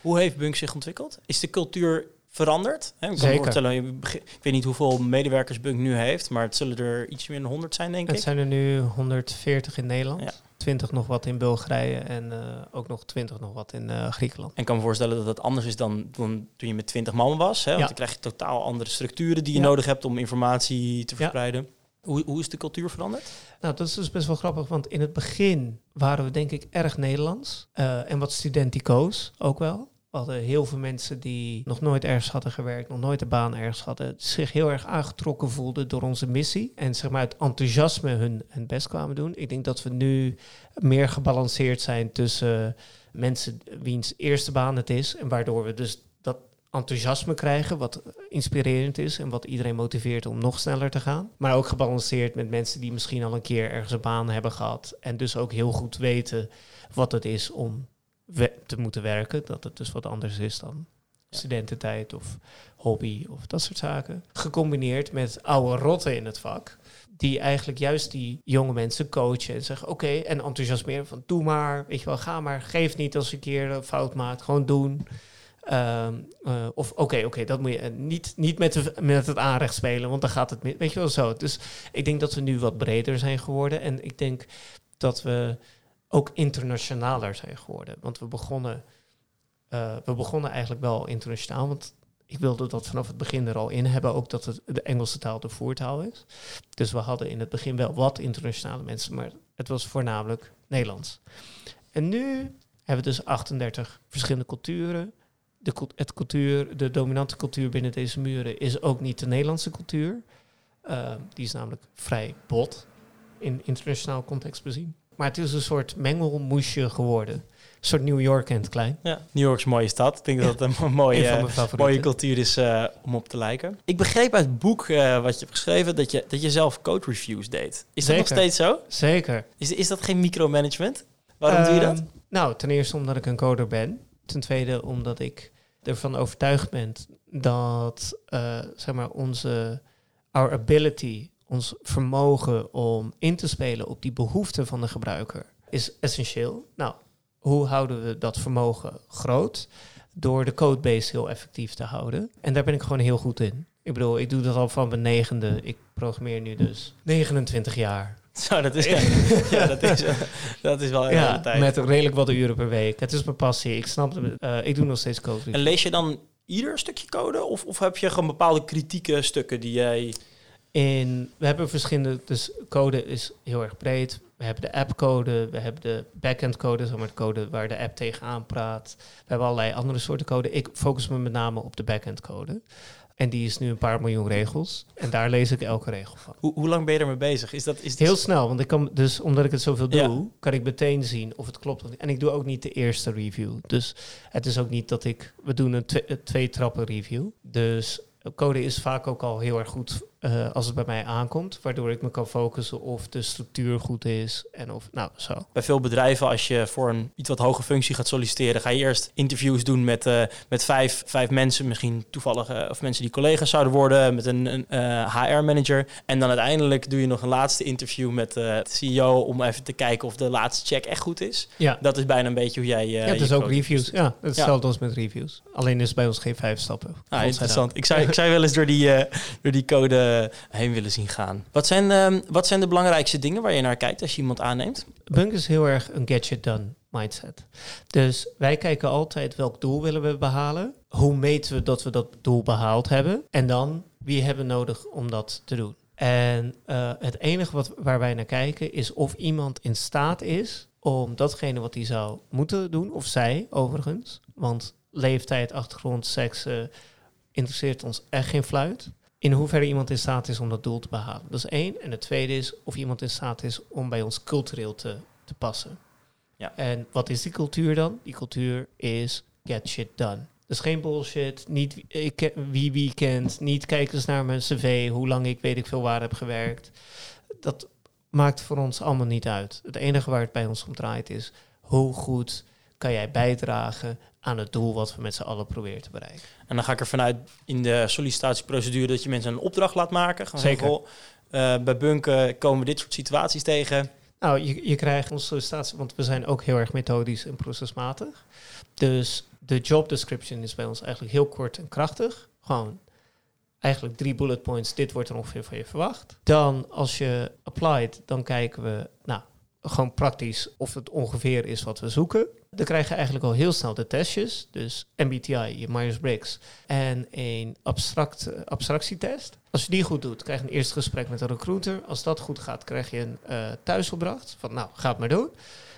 Hoe heeft Bunk zich ontwikkeld? Is de cultuur veranderd? Hè? Ik, Zeker. ik weet niet hoeveel medewerkers Bunk nu heeft, maar het zullen er iets meer dan 100 zijn, denk het ik. Het zijn er nu 140 in Nederland. Ja. 20 nog wat in Bulgarije en uh, ook nog 20 nog wat in uh, Griekenland. En ik kan me voorstellen dat dat anders is dan toen, toen je met 20 man was. Hè? Want dan krijg je totaal andere structuren die je nodig hebt om informatie te verspreiden. Hoe, hoe is de cultuur veranderd? Nou, dat is dus best wel grappig, want in het begin waren we denk ik erg Nederlands. Uh, en wat studentico's ook wel. We hadden heel veel mensen die nog nooit ergens hadden gewerkt, nog nooit een baan ergens hadden, zich heel erg aangetrokken voelden door onze missie en zeg maar het enthousiasme hun, hun best kwamen doen. Ik denk dat we nu meer gebalanceerd zijn tussen mensen wiens eerste baan het is en waardoor we dus dat enthousiasme krijgen, wat inspirerend is en wat iedereen motiveert om nog sneller te gaan. Maar ook gebalanceerd met mensen die misschien al een keer ergens een baan hebben gehad en dus ook heel goed weten wat het is om te moeten werken. Dat het dus wat anders is dan studententijd of hobby of dat soort zaken. Gecombineerd met oude rotten in het vak. Die eigenlijk juist die jonge mensen coachen en zeggen: Oké, en enthousiasmeren van doe maar, weet je wel, ga maar, geef niet als je een keer een fout maakt, gewoon doen. Ehm, eh, of oké, oké, dat moet je niet, niet met, de, met het aanrecht spelen, want dan gaat het, weet je wel zo. Dus ik denk dat we nu wat breder zijn geworden en ik denk dat we ook internationaler zijn geworden. Want we begonnen, uh, we begonnen eigenlijk wel internationaal. Want ik wilde dat vanaf het begin er al in hebben. Ook dat het de Engelse taal de voertaal is. Dus we hadden in het begin wel wat internationale mensen. Maar het was voornamelijk Nederlands. En nu hebben we dus 38 verschillende culturen. De, cultuur, de dominante cultuur binnen deze muren is ook niet de Nederlandse cultuur. Uh, die is namelijk vrij bot in internationaal context bezien. Maar het is een soort mengelmoesje geworden. Een soort New York en het klein. Ja, New York is een mooie stad. Ik denk dat het een [LAUGHS] mooie, mooie cultuur is uh, om op te lijken. Ik begreep uit het boek uh, wat je hebt geschreven dat je, dat je zelf code reviews deed. Is dat nog steeds zo? Zeker. Is, is dat geen micromanagement? Waarom doe je dat? Ehm, nou, ten eerste omdat ik een coder ben. Ten tweede omdat ik ervan overtuigd ben dat uh, zeg maar onze our ability ons vermogen om in te spelen op die behoeften van de gebruiker is essentieel. Nou, hoe houden we dat vermogen groot? Door de codebase heel effectief te houden. En daar ben ik gewoon heel goed in. Ik bedoel, ik doe dat al van mijn negende. Ik programmeer nu dus 29 jaar. [LAUGHS] Zo, dat is, [LAUGHS] ja, dat is, dat is wel een ja, tijd. Met redelijk wat uren per week. Het is mijn passie. Ik snap het. Uh, ik doe nog steeds code. En lees je dan ieder stukje code? Of, of heb je gewoon bepaalde kritieke stukken die jij in, we hebben verschillende, dus code is heel erg breed. We hebben de appcode, we hebben de backend code, zeg maar de code waar de app tegenaan praat. We hebben allerlei andere soorten code. Ik focus me met name op de backend code. En die is nu een paar miljoen regels. En daar lees ik elke regel van. Hoe, hoe lang ben je ermee bezig? Is dat, is. Heel snel, want ik kan dus omdat ik het zoveel doe, Ja. kan ik meteen zien of het klopt. of niet. En ik doe ook niet de eerste review. Dus het is ook niet dat ik. We doen een twee, twee trappen review. Dus code is vaak ook al heel erg goed eh, als het bij mij aankomt. Waardoor ik me kan focussen of de structuur goed is. En of, nou, zo. Bij veel bedrijven, als je voor een iets wat hoge functie gaat solliciteren, ga je eerst interviews doen met, eh, met vijf, vijf mensen, misschien toevallig, eh, of mensen die collega's zouden worden, met een, een HR-manager. En dan uiteindelijk doe je nog een laatste interview met de CEO om even te kijken of de laatste check echt goed is. Ja. Dat is bijna een beetje hoe jij. ja, het is ook reviews. doet. Ja, hetzelfde als met reviews. Alleen is het bij ons geen vijf stappen. Ah, interessant. Ik zou, ik zou wel eens door die, door die code heen willen zien gaan. Wat zijn, ehm, wat zijn de belangrijkste dingen waar je naar kijkt als je iemand aanneemt? Bunk is heel erg een get shit done mindset. Dus wij kijken altijd welk doel willen we behalen. Hoe meten we dat we dat doel behaald hebben? En dan wie hebben we nodig om dat te doen? En eh, het enige wat, waar wij naar kijken is of iemand in staat is om datgene wat hij zou moeten doen, of zij overigens, want leeftijd, achtergrond, seks eh, interesseert ons echt geen fluit. In hoeverre iemand in staat is om dat doel te behalen. Dat is één. En het tweede is of iemand in staat is om bij ons cultureel te, te passen. Ja. En wat is die cultuur dan? Die cultuur is get shit done. Dus geen bullshit, niet wie- ik, wie wie kent, niet kijken eens naar mijn cv, hoe lang ik weet ik veel waar heb gewerkt. Dat maakt voor ons allemaal niet uit. Het enige waar het bij ons om draait is hoe goed kan jij bijdragen aan het doel wat we met z'n allen proberen te bereiken. En dan ga ik er vanuit in de sollicitatieprocedure dat je mensen een opdracht laat maken. Gewoon Zeker. zeggen, eh, bij bunken komen we dit soort situaties tegen. Nou, je, je krijgt onze sollicitatie, want we zijn ook heel erg methodisch en procesmatig. Dus de job description is bij ons eigenlijk heel kort en krachtig. Gewoon eigenlijk drie bullet points. Dit wordt er ongeveer van je verwacht. Dan als je applied, dan kijken we, nou, gewoon praktisch of het ongeveer is wat we zoeken. Dan krijg je eigenlijk al heel snel de testjes. Dus MBTI, je Myers-Briggs en een abstract, eh, abstractietest. Als je die goed doet, krijg je een eerste gesprek met een recruiter. Als dat goed gaat, krijg je een eh, thuisopdracht. Van nou, ga het maar doen.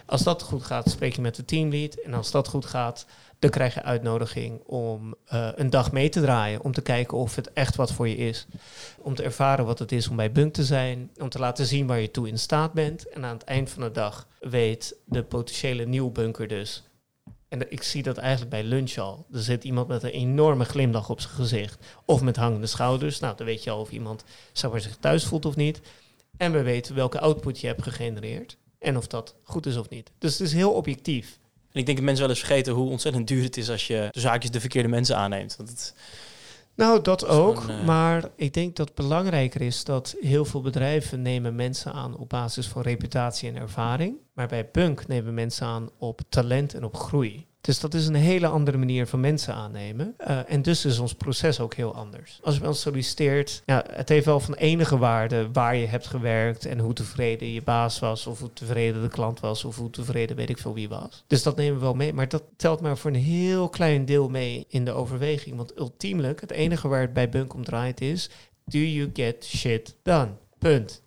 Als dat goed gaat, spreek je met de teamlead. En als dat goed gaat, dan krijg je uitnodiging om eh, een dag mee te draaien. Om te kijken of het echt wat voor je is. Om te ervaren wat het is om bij Bunk te zijn. Om te laten zien waar je toe in staat bent. En aan het eind van de dag weet de potentiële nieuwbunker dus. En ik zie dat eigenlijk bij lunch al. Er zit iemand met een enorme glimlach op zijn gezicht. Of met hangende schouders. Nou, dan weet je al of iemand zich thuis voelt of niet. En we weten welke output je hebt gegenereerd. En of dat goed is of niet. Dus het is heel objectief. En ik denk dat mensen wel eens vergeten hoe ontzettend duur het is als je de zaakjes de verkeerde mensen aanneemt. Het, Nou, dat ook. eh, Maar ik denk dat het belangrijker is dat heel veel bedrijven nemen mensen aan op basis van reputatie en ervaring. Maar bij Bunk nemen mensen aan op talent en op groei. Dus dat is een hele andere manier van mensen aannemen. Eh, en dus is ons proces ook heel anders. Als je ons solliciteert, ja, het heeft wel van enige waarde waar je hebt gewerkt en hoe tevreden je baas was, of hoe tevreden de klant was, of hoe tevreden weet ik veel wie was. Dus dat nemen we wel mee. Maar dat telt maar voor een heel klein deel mee in de overweging. Want ultiemelijk, het enige waar het bij Bunk om draait is, do you get shit done? Punt.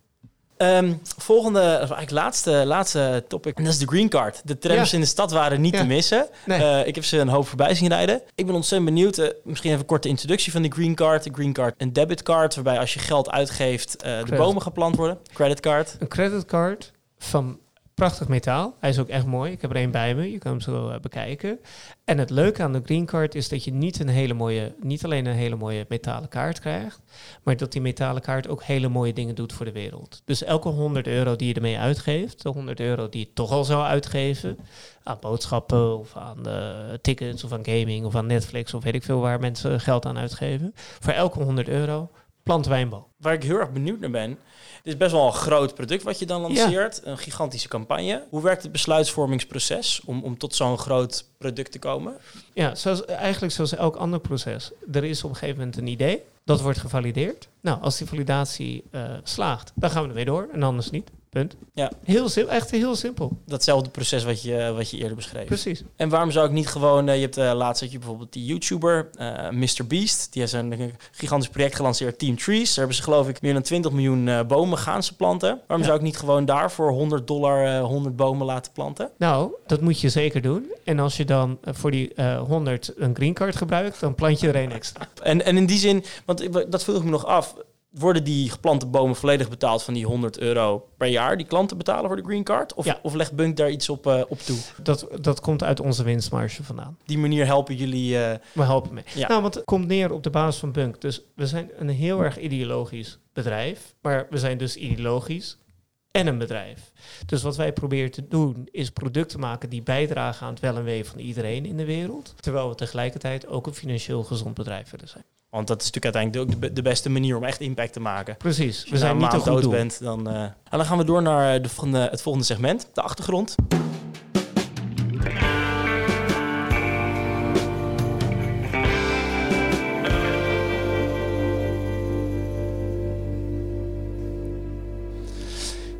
Ehm, volgende, eigenlijk laatste, laatste topic. En dat is de green card. De trams Ja. in de stad waren niet Ja. te missen. Nee. Eh, ik heb ze een hoop voorbij zien rijden. Ik ben ontzettend benieuwd. eh, misschien even een korte introductie van de green card. De green card, een debitcard, waarbij als je geld uitgeeft, eh, de Credit. bomen geplant worden. Creditcard. Een creditcard van prachtig metaal. Hij is ook echt mooi. Ik heb er een bij me. Je kan hem zo eh, bekijken. En het leuke aan de green card is dat je niet, een hele mooie, niet alleen een hele mooie metalen kaart krijgt, maar dat die metalen kaart ook hele mooie dingen doet voor de wereld. Dus elke 100 euro die je ermee uitgeeft, de 100 euro die je toch al zou uitgeven aan boodschappen of aan eh, tickets of aan gaming of aan Netflix of weet ik veel waar mensen geld aan uitgeven. Voor elke 100 euro planten wij een boom. Waar ik heel erg benieuwd naar ben. Het is best wel een groot product wat je dan lanceert. Een gigantische campagne. Hoe werkt het besluitvormingsproces om, om tot zo'n groot product te komen? Ja, zoals, eigenlijk zoals elk ander proces. Er is op een gegeven moment een idee, dat wordt gevalideerd. Nou, als die validatie eh, slaagt, dan gaan we ermee door en anders niet. Punt. Ja. Heel simpel, echt heel simpel. Datzelfde proces wat je, wat je eerder beschreef. Precies. En waarom zou ik niet gewoon... eh, je hebt uh, laatst had je bijvoorbeeld die YouTuber, uh, Mr. Beast. Die heeft een gigantisch project gelanceerd, Team Trees. Daar hebben ze geloof ik meer dan 20 miljoen uh, bomen gaan ze planten. Waarom Ja. zou ik niet gewoon daar voor 100 dollar eh, 100 bomen laten planten? Nou, dat moet je zeker doen. En als je dan eh, voor die eh 100 een green card gebruikt, dan plant je er één extra. En, en in die zin, want ik- dat vroeg ik me nog af... Worden die geplante bomen volledig betaald van die 100 euro per jaar? Die klanten betalen voor de green card? Of, Ja. of legt Bunk daar iets op, eh, op toe? Dat, dat komt uit onze winstmarge vandaan. Die manier helpen jullie... eh, We helpen mee. Ja. Nou, want het komt neer op de basis van Bunk. Dus we zijn een heel erg ideologisch bedrijf. Maar we zijn dus ideologisch en een bedrijf. Dus wat wij proberen te doen is producten maken die bijdragen aan het wel en wee van iedereen in de wereld. Terwijl we tegelijkertijd ook een financieel gezond bedrijf willen zijn. Want dat is natuurlijk uiteindelijk ook de, be- de beste manier om echt impact te maken. Precies. Als je We zijn na niet een een maand goed dood bent, dan... eh, en dan gaan we door naar eh, de volgende, het volgende segment, de achtergrond.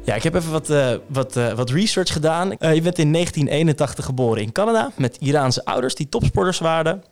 Ja, ik heb even wat, eh, wat, eh, wat research gedaan. Eh, je bent in 1981 geboren in Canada met Iraanse ouders die topsporters waren.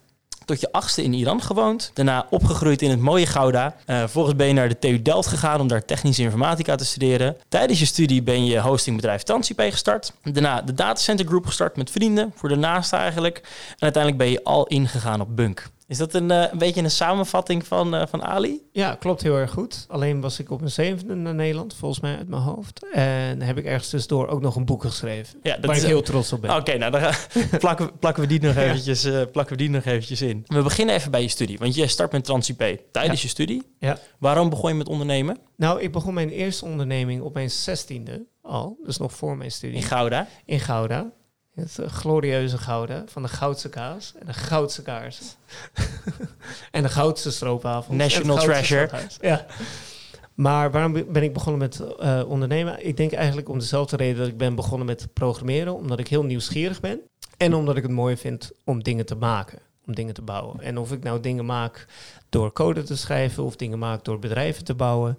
Tot je achtste in Iran gewoond. Daarna opgegroeid in het mooie Gouda. Eh vervolgens ben je naar de TU Delft gegaan om daar technische informatica te studeren. Tijdens je studie ben je hostingbedrijf Transip gestart. Daarna de datacenter group gestart met vrienden. Voor de naaste eigenlijk. En uiteindelijk ben je al ingegaan op Bunk. Is dat een, eh, een beetje een samenvatting van, eh, van Ali? Ja, klopt heel erg goed. Alleen was ik op mijn zevende naar Nederland, volgens mij uit mijn hoofd. En heb ik ergens tussendoor ook nog een boek geschreven. Ja, waar ik heel trots op ben. Oké, nou dan [LAUGHS] plakken, we- plakken, we die nog eventjes, eh, plakken we die nog eventjes in. We beginnen even bij je studie. Want je start met Transip tijdens je studie. Ja. Waarom begon je met ondernemen? Nou, ik begon mijn eerste onderneming op mijn zestiende al. Dus nog voor mijn studie. In Gouda. in Gouda. Het eh, glorieuze Gouda van de goudse kaas en de goudse kaarsen. [LAUGHS] en de goudse stroopwafels. National treasure. Ja. Maar waarom be- ben ik begonnen met eh, ondernemen? Ik denk eigenlijk om dezelfde reden dat ik ben begonnen met programmeren. Omdat ik heel nieuwsgierig ben. En omdat ik het mooi vind om dingen te maken. Om dingen te bouwen. En of ik nou dingen maak door code te schrijven of dingen maak door bedrijven te bouwen,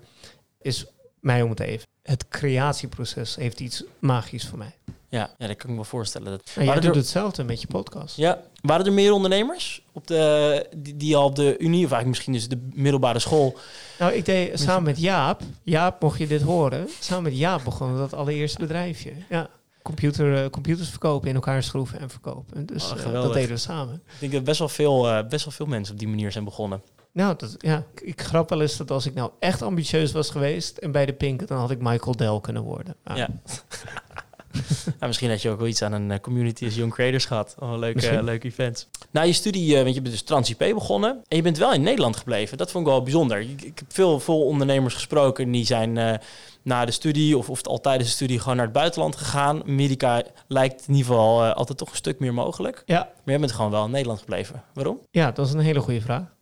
is mij om het even. Het creatieproces heeft iets magisch voor mij. Ja, ja, dat kan ik me voorstellen. Dat... En jij doet er- hetzelfde met je podcast. Ja, waren er meer ondernemers op de, die, die al op de Unie, of eigenlijk misschien dus de middelbare school... Nou, ik deed samen met Jaap. Jaap, mocht je dit horen. Samen met Jaap begonnen we dat allereerste bedrijfje. Ja. Computer, eh, computers verkopen, in elkaar schroeven en verkopen. Dus Oh, eh, dat deden we samen. Ik denk dat best wel, veel, eh, best wel veel mensen op die manier zijn begonnen. Nou, dat, ja, ik- ik grap wel eens dat als ik nou echt ambitieus was geweest en bij de Pink, dan had ik Michael Dell kunnen worden. Ah, Ja. [LAUGHS] [LAUGHS] nou, misschien had je ook wel iets aan een eh, community als Young Creators gehad. Oh, leuke, events. Na je studie, eh, want je bent dus Trans-IP begonnen. En je bent wel in Nederland gebleven. Dat vond ik wel bijzonder. Ik, ik heb veel, veel ondernemers gesproken. Die zijn na de studie of, of al tijdens de studie gewoon naar het buitenland gegaan. Amerika lijkt in ieder geval altijd toch een stuk meer mogelijk. Ja, Maar jij bent gewoon wel in Nederland gebleven. Waarom? ja, dat is een hele goede vraag.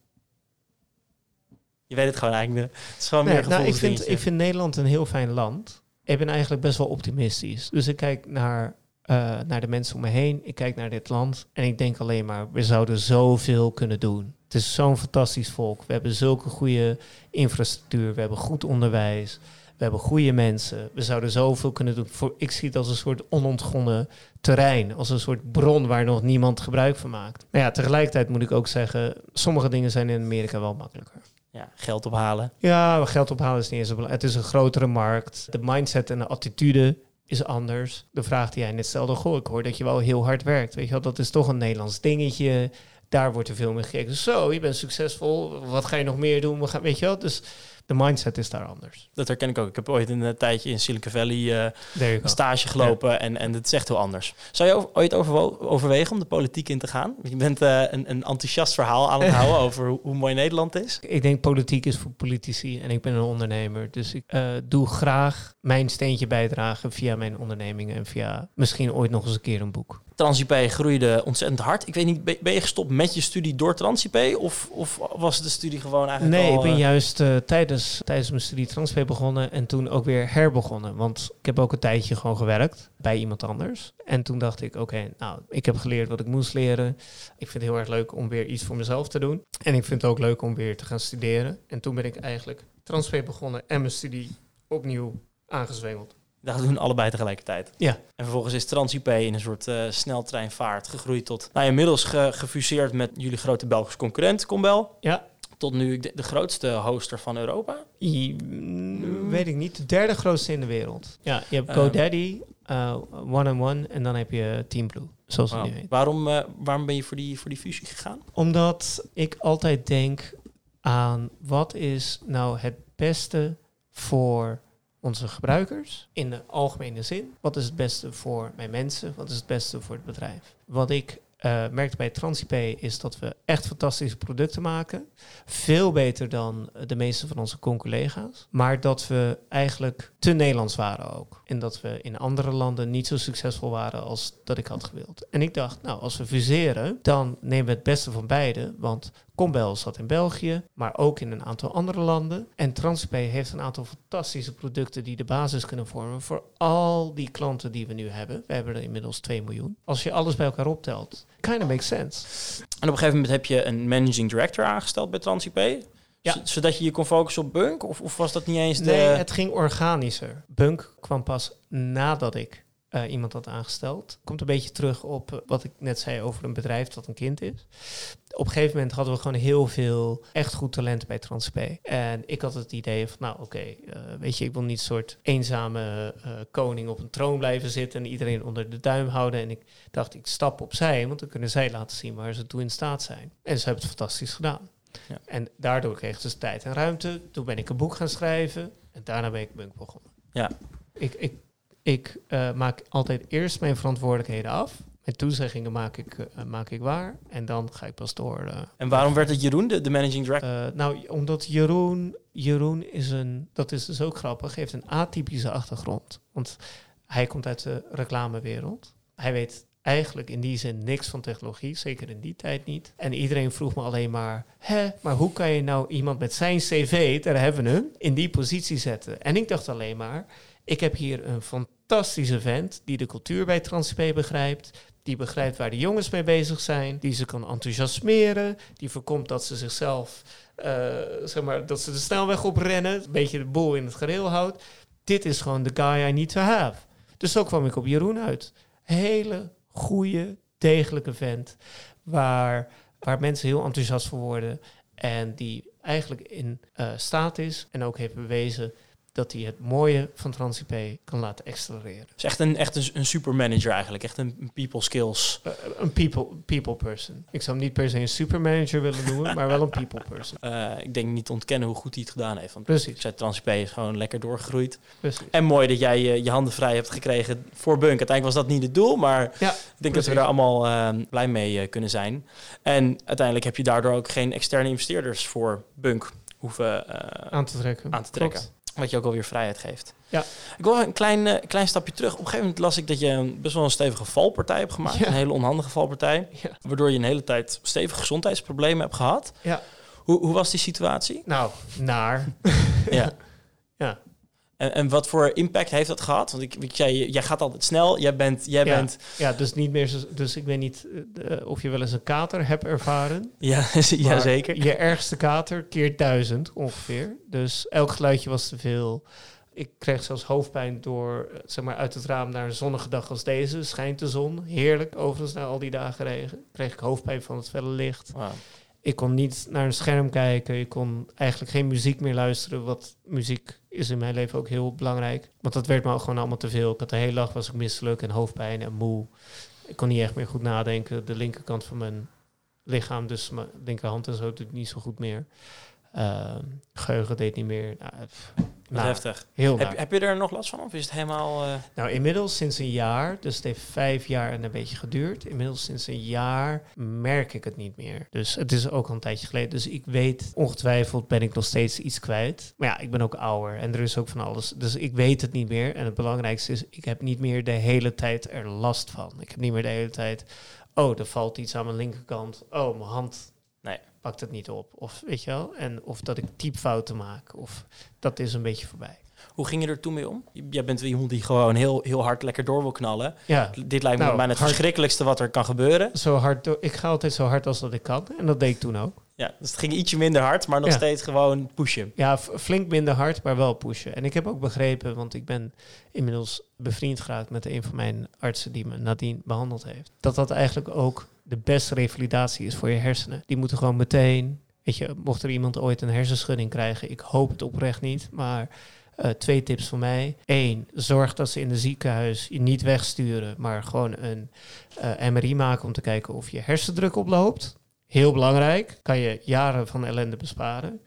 Je weet het gewoon eigenlijk. Het is gewoon Nee, meer een nou, ik, vind, ik vind Nederland een heel fijn land. Ik ben eigenlijk best wel optimistisch. Dus ik kijk naar, eh, naar de mensen om me heen. Ik kijk naar dit land. En ik denk alleen maar, we zouden zoveel kunnen doen. Het is zo'n fantastisch volk. We hebben zulke goede infrastructuur. We hebben goed onderwijs. We hebben goede mensen. We zouden zoveel kunnen doen. Voor, ik zie het als een soort onontgonnen terrein. Als een soort bron waar nog niemand gebruik van maakt. Maar ja, tegelijkertijd moet ik ook zeggen... sommige dingen zijn in Amerika wel makkelijker. Ja, geld ophalen. Ja, maar geld ophalen is niet eens zo belangrijk. Het is een grotere markt. De mindset en de attitude is anders. De vraag die jij net stelde, goh, ik hoor dat je wel heel hard werkt. Weet je wel, dat is toch een Nederlands dingetje. Daar wordt er veel meer gekeken. Zo, je bent succesvol. Wat ga je nog meer doen? We gaan, weet je wel, dus de mindset is daar anders. Dat herken ik ook. Ik heb ooit een eh, tijdje in Silicon Valley go. stage gelopen en, en het is echt heel anders. Zou je ooit overwegen om de politiek in te gaan? Je bent eh, een, een enthousiast verhaal aan het [LAUGHS] houden over hoe, hoe mooi Nederland is. Ik denk politiek is voor politici en ik ben een ondernemer. Dus ik doe graag mijn steentje bijdragen via mijn ondernemingen en via misschien ooit nog eens een keer een boek. TransIP groeide ontzettend hard. Ik weet niet, ben- je gestopt met je studie door TransIP? Of, of was de studie gewoon eigenlijk Nee, al, ik ben eh, juist eh, tijdens, tijdens mijn studie transfer begonnen en toen ook weer herbegonnen. Want ik heb ook een tijdje gewoon gewerkt bij iemand anders. En toen dacht ik, oké, nou, ik heb geleerd wat ik moest leren. Ik vind het heel erg leuk om weer iets voor mezelf te doen. En ik vind het ook leuk om weer te gaan studeren. En toen ben ik eigenlijk transfer begonnen en mijn studie opnieuw aangezwengeld. Dat doen allebei tegelijkertijd. Ja. En vervolgens is TransIP in een soort uh, sneltreinvaart gegroeid tot... Nou, inmiddels ge gefuseerd met jullie grote Belgische concurrent, Combel. Ja. Tot nu de, de grootste hoster van Europa. I, mm, weet ik niet. De derde grootste in de wereld. Ja, je hebt GoDaddy, uh, One on One en dan heb je Teamblue, zoals wow. het nu heet. Waarom, uh, waarom ben je voor die, voor die fusie gegaan? Omdat ik altijd denk aan wat is nou het beste voor onze gebruikers in de algemene zin. Wat is het beste voor mijn mensen? Wat is het beste voor het bedrijf? Wat ik uh, merkte bij TransIP is dat we echt fantastische producten maken. Veel beter dan de meeste van onze collega's. Maar dat we eigenlijk te Nederlands waren ook. En dat we in andere landen niet zo succesvol waren als dat ik had gewild. En ik dacht, nou, als we fuseren, dan nemen we het beste van beide. Want Combel zat in België, maar ook in een aantal andere landen. En TransIP heeft een aantal fantastische producten die de basis kunnen vormen voor al die klanten die we nu hebben. We hebben er inmiddels 2 miljoen. Als je alles bij elkaar optelt, kind of makes sense. En op een gegeven moment heb je een managing director aangesteld bij TransIP. Ja. Zodat je je kon focussen op Bunk? Of, of was dat niet eens de... Nee, het ging organischer. Bunk kwam pas nadat ik uh, iemand had aangesteld. Komt een beetje terug op uh, wat ik net zei over een bedrijf dat een kind is. Op een gegeven moment hadden we gewoon heel veel echt goed talent bij TransP. En ik had het idee van, nou oké, okay, uh, weet je, ik wil niet een soort eenzame koning op een troon blijven zitten en iedereen onder de duim houden. En ik dacht, ik stap opzij, want dan kunnen zij laten zien waar ze toe in staat zijn. En ze hebben het fantastisch gedaan. Ja. En daardoor kreeg ze tijd en ruimte. Toen ben ik een boek gaan schrijven en daarna ben ik Bunk begonnen. Ja. Ik, ik ik uh, maak altijd eerst mijn verantwoordelijkheden af. Mijn toezeggingen maak ik, uh, maak ik waar. En dan ga ik pas door. Uh, en waarom werd het Jeroen, de, de managing director? nou, omdat Jeroen, Jeroen is een, dat is dus ook grappig, heeft een atypische achtergrond. Want hij komt uit de reclamewereld. Hij weet eigenlijk in die zin niks van technologie, zeker in die tijd niet. En iedereen vroeg me alleen maar, hè, maar hoe kan je nou iemand met zijn cv, daar hebben we hem, in die positie zetten? En ik dacht alleen maar, ik heb hier een fantastische vent die de cultuur bij TransP begrijpt. Die begrijpt waar de jongens mee bezig zijn. Die ze kan enthousiasmeren. Die voorkomt dat ze zichzelf, uh, zeg maar, dat ze de snelweg oprennen. Een beetje de boel in het gereel houdt. Dit is gewoon de guy I need to have. Dus zo kwam ik op Jeroen uit. Hele goede, degelijke vent. Waar, waar mensen heel enthousiast voor worden. En die eigenlijk in uh, staat is en ook heeft bewezen dat hij het mooie van TransIP kan laten accelereren. Dus echt een, echt een, een supermanager eigenlijk, echt een people skills. Uh, een people, people person. Ik zou hem niet per se een supermanager willen noemen, maar wel een people person. Uh, [LAUGHS] ik denk niet ontkennen hoe goed hij het gedaan heeft. Want Precies. TransIP is gewoon lekker doorgegroeid. Precies. En mooi dat jij je, je handen vrij hebt gekregen voor Bunk. Uiteindelijk was dat niet het doel, maar ja, ik denk precies. dat we er allemaal uh, blij mee kunnen zijn. En uiteindelijk heb je daardoor ook geen externe investeerders voor Bunk hoeven aan te trekken. Aan te trekken. Klopt. Wat je ook alweer vrijheid geeft. Ja. Ik wil een klein, uh, klein stapje terug. Op een gegeven moment las ik dat je een, best wel een stevige valpartij hebt gemaakt. Ja. Een hele onhandige valpartij. Ja. Waardoor je een hele tijd stevige gezondheidsproblemen hebt gehad. Ja. Hoe, hoe was die situatie? Nou, naar. ja. [LAUGHS] ja. En, en wat voor impact heeft dat gehad? Want ik, ik jij, jij gaat altijd snel. Jij bent. Jij ja. bent ja, dus niet meer. Zo, dus ik weet niet uh, of je wel eens een kater hebt ervaren. [LAUGHS] Ja, ja zeker. Je ergste kater keert duizend ongeveer. Dus elk geluidje was te veel. Ik kreeg zelfs hoofdpijn door zeg maar, uit het raam naar een zonnige dag als deze. Schijnt de zon. Heerlijk. Overigens, na al die dagen regen. Kreeg ik hoofdpijn van het felle licht. Wow. Ik kon niet naar een scherm kijken. Ik kon eigenlijk geen muziek meer luisteren. Wat muziek is in mijn leven ook heel belangrijk. Want dat werd me gewoon allemaal te veel. Ik had de hele dag was ik misselijk en hoofdpijn en moe. Ik kon niet echt meer goed nadenken. De linkerkant van mijn lichaam, dus mijn linkerhand en zo, doet niet zo goed meer. Uh, geheugen deed niet meer. Nou, nou, heftig. Heel heb, heb, je er nog last van of is het helemaal... Uh... Nou, inmiddels sinds een jaar, dus het heeft vijf jaar en een beetje geduurd. Inmiddels sinds een jaar merk ik het niet meer. Dus het is ook al een tijdje geleden. Dus ik weet, ongetwijfeld ben ik nog steeds iets kwijt. Maar ja, ik ben ook ouder en er is ook van alles. Dus ik weet het niet meer. En het belangrijkste is, ik heb niet meer de hele tijd er last van. Ik heb niet meer de hele tijd, oh, er valt iets aan mijn linkerkant. Oh, mijn hand. Pakt het niet op. Of weet je wel, en of dat ik typfouten maak. Of dat is een beetje voorbij. Hoe ging je er toen mee om? Jij bent iemand die gewoon heel, heel hard lekker door wil knallen. Ja. Dit lijkt me Nou, bijna het hard- verschrikkelijkste wat er kan gebeuren. Zo hard, door- ik ga altijd zo hard als dat ik kan. En dat deed ik toen ook. Ja, dus het ging ietsje minder hard, maar nog Ja. steeds gewoon pushen. Ja, flink minder hard, maar wel pushen. En ik heb ook begrepen, want ik ben inmiddels bevriend geraakt met een van mijn artsen die me nadien behandeld heeft, dat dat eigenlijk ook de beste revalidatie is voor je hersenen. Die moeten gewoon meteen, weet je, mocht er iemand ooit een hersenschudding krijgen, ik hoop het oprecht niet, maar eh, twee tips van mij. Eén, zorg dat ze in het ziekenhuis je niet wegsturen, maar gewoon een eh, MRI maken om te kijken of je hersendruk oploopt. Heel belangrijk, kan je jaren van ellende besparen.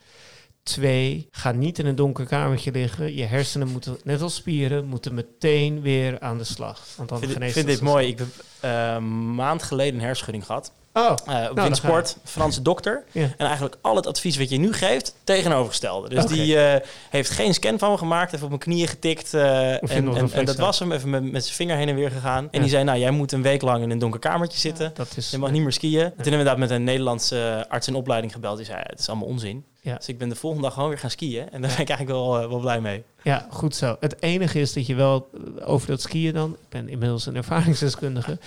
Twee, ga niet in een donker kamertje liggen. Je hersenen moeten, net als spieren, moeten meteen weer aan de slag. Want dan Ik vind, geneest vind dit mooi. Ik heb eh, een maand geleden een hersenschudding gehad. Oh, Eh, op dan Windsport, Franse dokter. Ja. En eigenlijk al het advies wat je nu geeft, tegenovergestelde. Dus die eh, heeft geen scan van me gemaakt, heeft op mijn knieën getikt. eh, en, en, dat was hem, even met, met zijn vinger heen en weer gegaan. En Ja. die zei, nou, jij moet een week lang in een donker kamertje zitten. dat is... Je mag niet meer skiën. Toen hebben we inderdaad met een Nederlandse arts in opleiding gebeld. Die zei, het is allemaal onzin. Ja. Dus ik ben de volgende dag gewoon weer gaan skiën. En daar ben ik eigenlijk wel, eh, wel blij mee. Ja, goed zo. Het enige is dat je wel eh, over dat skiën dan, ik ben inmiddels een ervaringsdeskundige,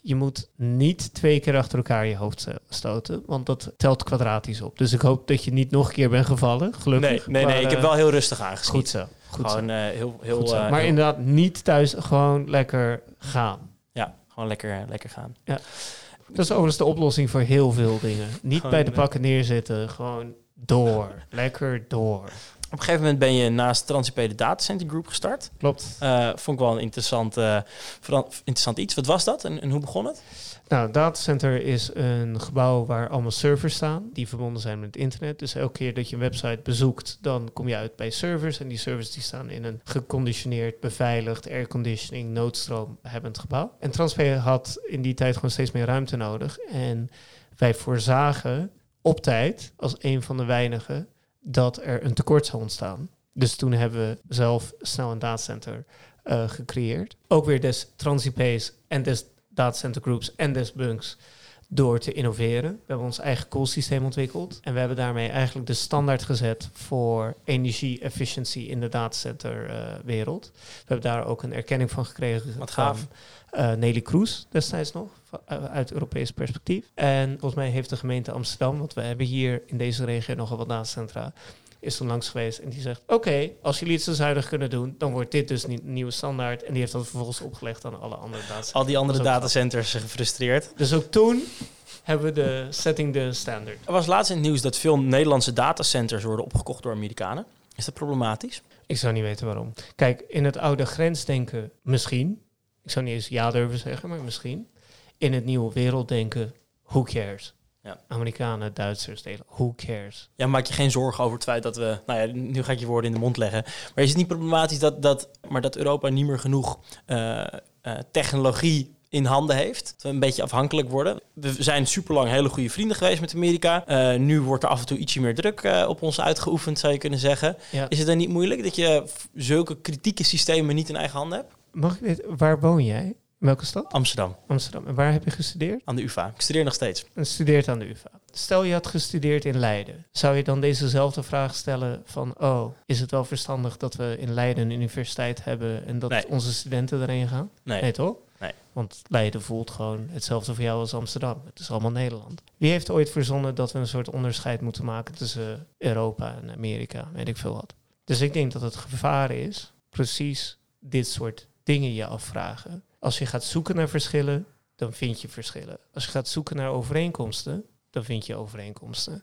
je moet niet twee keer achter elkaar je hoofd sto- stoten, want dat telt kwadratisch op. Dus ik hoop dat je niet nog een keer bent gevallen, gelukkig. Nee, nee, nee. Ik heb eh, wel heel rustig aangeschiet. Goed zo. Goed zo. Gewoon eh, heel, heel, Goed zo. eh, maar heel- inderdaad, niet thuis, gewoon lekker gaan. Ja, gewoon lekker, lekker gaan. Dat is overigens de oplossing voor heel veel dingen. Niet Gewoon, bij de eh, pakken neerzitten, gewoon door. Lekker door. Op een gegeven moment ben je naast Transip de Datacenter Group gestart. Klopt. Eh, vond ik wel een interessant, veran- interessant iets. Wat was dat en, en hoe begon het? Nou, datacenter is een gebouw waar allemaal servers staan die verbonden zijn met het internet. Dus elke keer dat je een website bezoekt, dan kom je uit bij servers. En die servers die staan in een geconditioneerd, beveiligd, airconditioning, noodstroom hebbend gebouw. En Transp had in die tijd gewoon steeds meer ruimte nodig. En wij voorzagen op tijd, als een van de weinigen, dat er een tekort zou ontstaan. Dus toen hebben we zelf snel een datacenter eh, gecreëerd. Ook weer des TransIP's en des datacenter groups en des bunks door te innoveren. We hebben ons eigen koelsysteem ontwikkeld. En we hebben daarmee eigenlijk de standaard gezet voor energie-efficiëntie in de datacenterwereld. we hebben daar ook een erkenning van gekregen Wat gaaf. Eh, Nelly Kroes destijds nog, eh, uit Europees perspectief. En volgens mij heeft de gemeente Amsterdam, want we hebben hier in deze regio nogal wat datacentra, is toen langs geweest en die zegt, oké, als jullie het zo zuinig kunnen doen, dan wordt dit dus niet nieuwe standaard. En die heeft dat vervolgens opgelegd aan alle andere datacentra. Al die andere datacenters gefrustreerd. Dus ook toen hebben we de setting de standard. Er was laatst in het nieuws dat veel Nederlandse datacenters worden opgekocht door Amerikanen. Is dat problematisch? Ik zou niet weten waarom. Kijk, in het oude grensdenken misschien. Ik zou niet eens ja durven zeggen, maar misschien. In het nieuwe werelddenken, who cares? Ja. Amerikanen, Duitsers delen, who cares? Ja, maak je geen zorgen over het feit dat we... Nou ja, nu ga ik je woorden in de mond leggen. Maar is het niet problematisch dat, dat, maar dat Europa niet meer genoeg eh, eh, technologie in handen heeft? Dat we een beetje afhankelijk worden. We zijn superlang hele goede vrienden geweest met Amerika. Eh, nu wordt er af en toe ietsje meer druk op ons uitgeoefend, zou je kunnen zeggen. Ja. Is het dan niet moeilijk dat je zulke kritieke systemen niet in eigen handen hebt? Mag ik weten, waar woon jij? In welke stad? Amsterdam, Amsterdam. En waar heb je gestudeerd? aan de UvA. Ik studeer nog steeds. En studeert aan de UvA. Stel je had gestudeerd in Leiden. Zou je dan dezezelfde vraag stellen van... oh, is het wel verstandig dat we in Leiden een universiteit hebben... en dat Nee. onze studenten erheen gaan? Nee. Nee, toch? Nee. Want Leiden voelt gewoon hetzelfde voor jou als Amsterdam. Het is allemaal Nederland. Wie heeft ooit verzonnen dat we een soort onderscheid moeten maken tussen Europa en Amerika? Weet ik veel wat. Dus ik denk dat het gevaar is precies dit soort dingen je afvragen. Als je gaat zoeken naar verschillen, dan vind je verschillen. Als je gaat zoeken naar overeenkomsten, dan vind je overeenkomsten.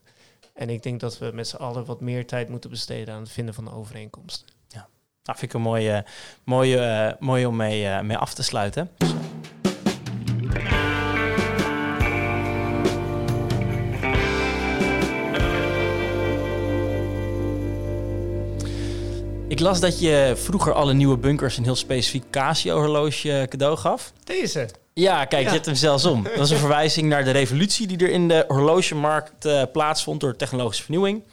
En ik denk dat we met z'n allen wat meer tijd moeten besteden aan het vinden van overeenkomsten. Nou, vind ik een mooie, mooie, eh, mooie om mee, eh, mee af te sluiten. Ik las dat je vroeger alle nieuwe bunkers een heel specifiek Casio-horloge cadeau gaf. Deze. Ja, kijk, Ja. je hebt hem zelfs om. Dat is een verwijzing naar de revolutie die er in de horlogemarkt eh, plaatsvond door technologische vernieuwing.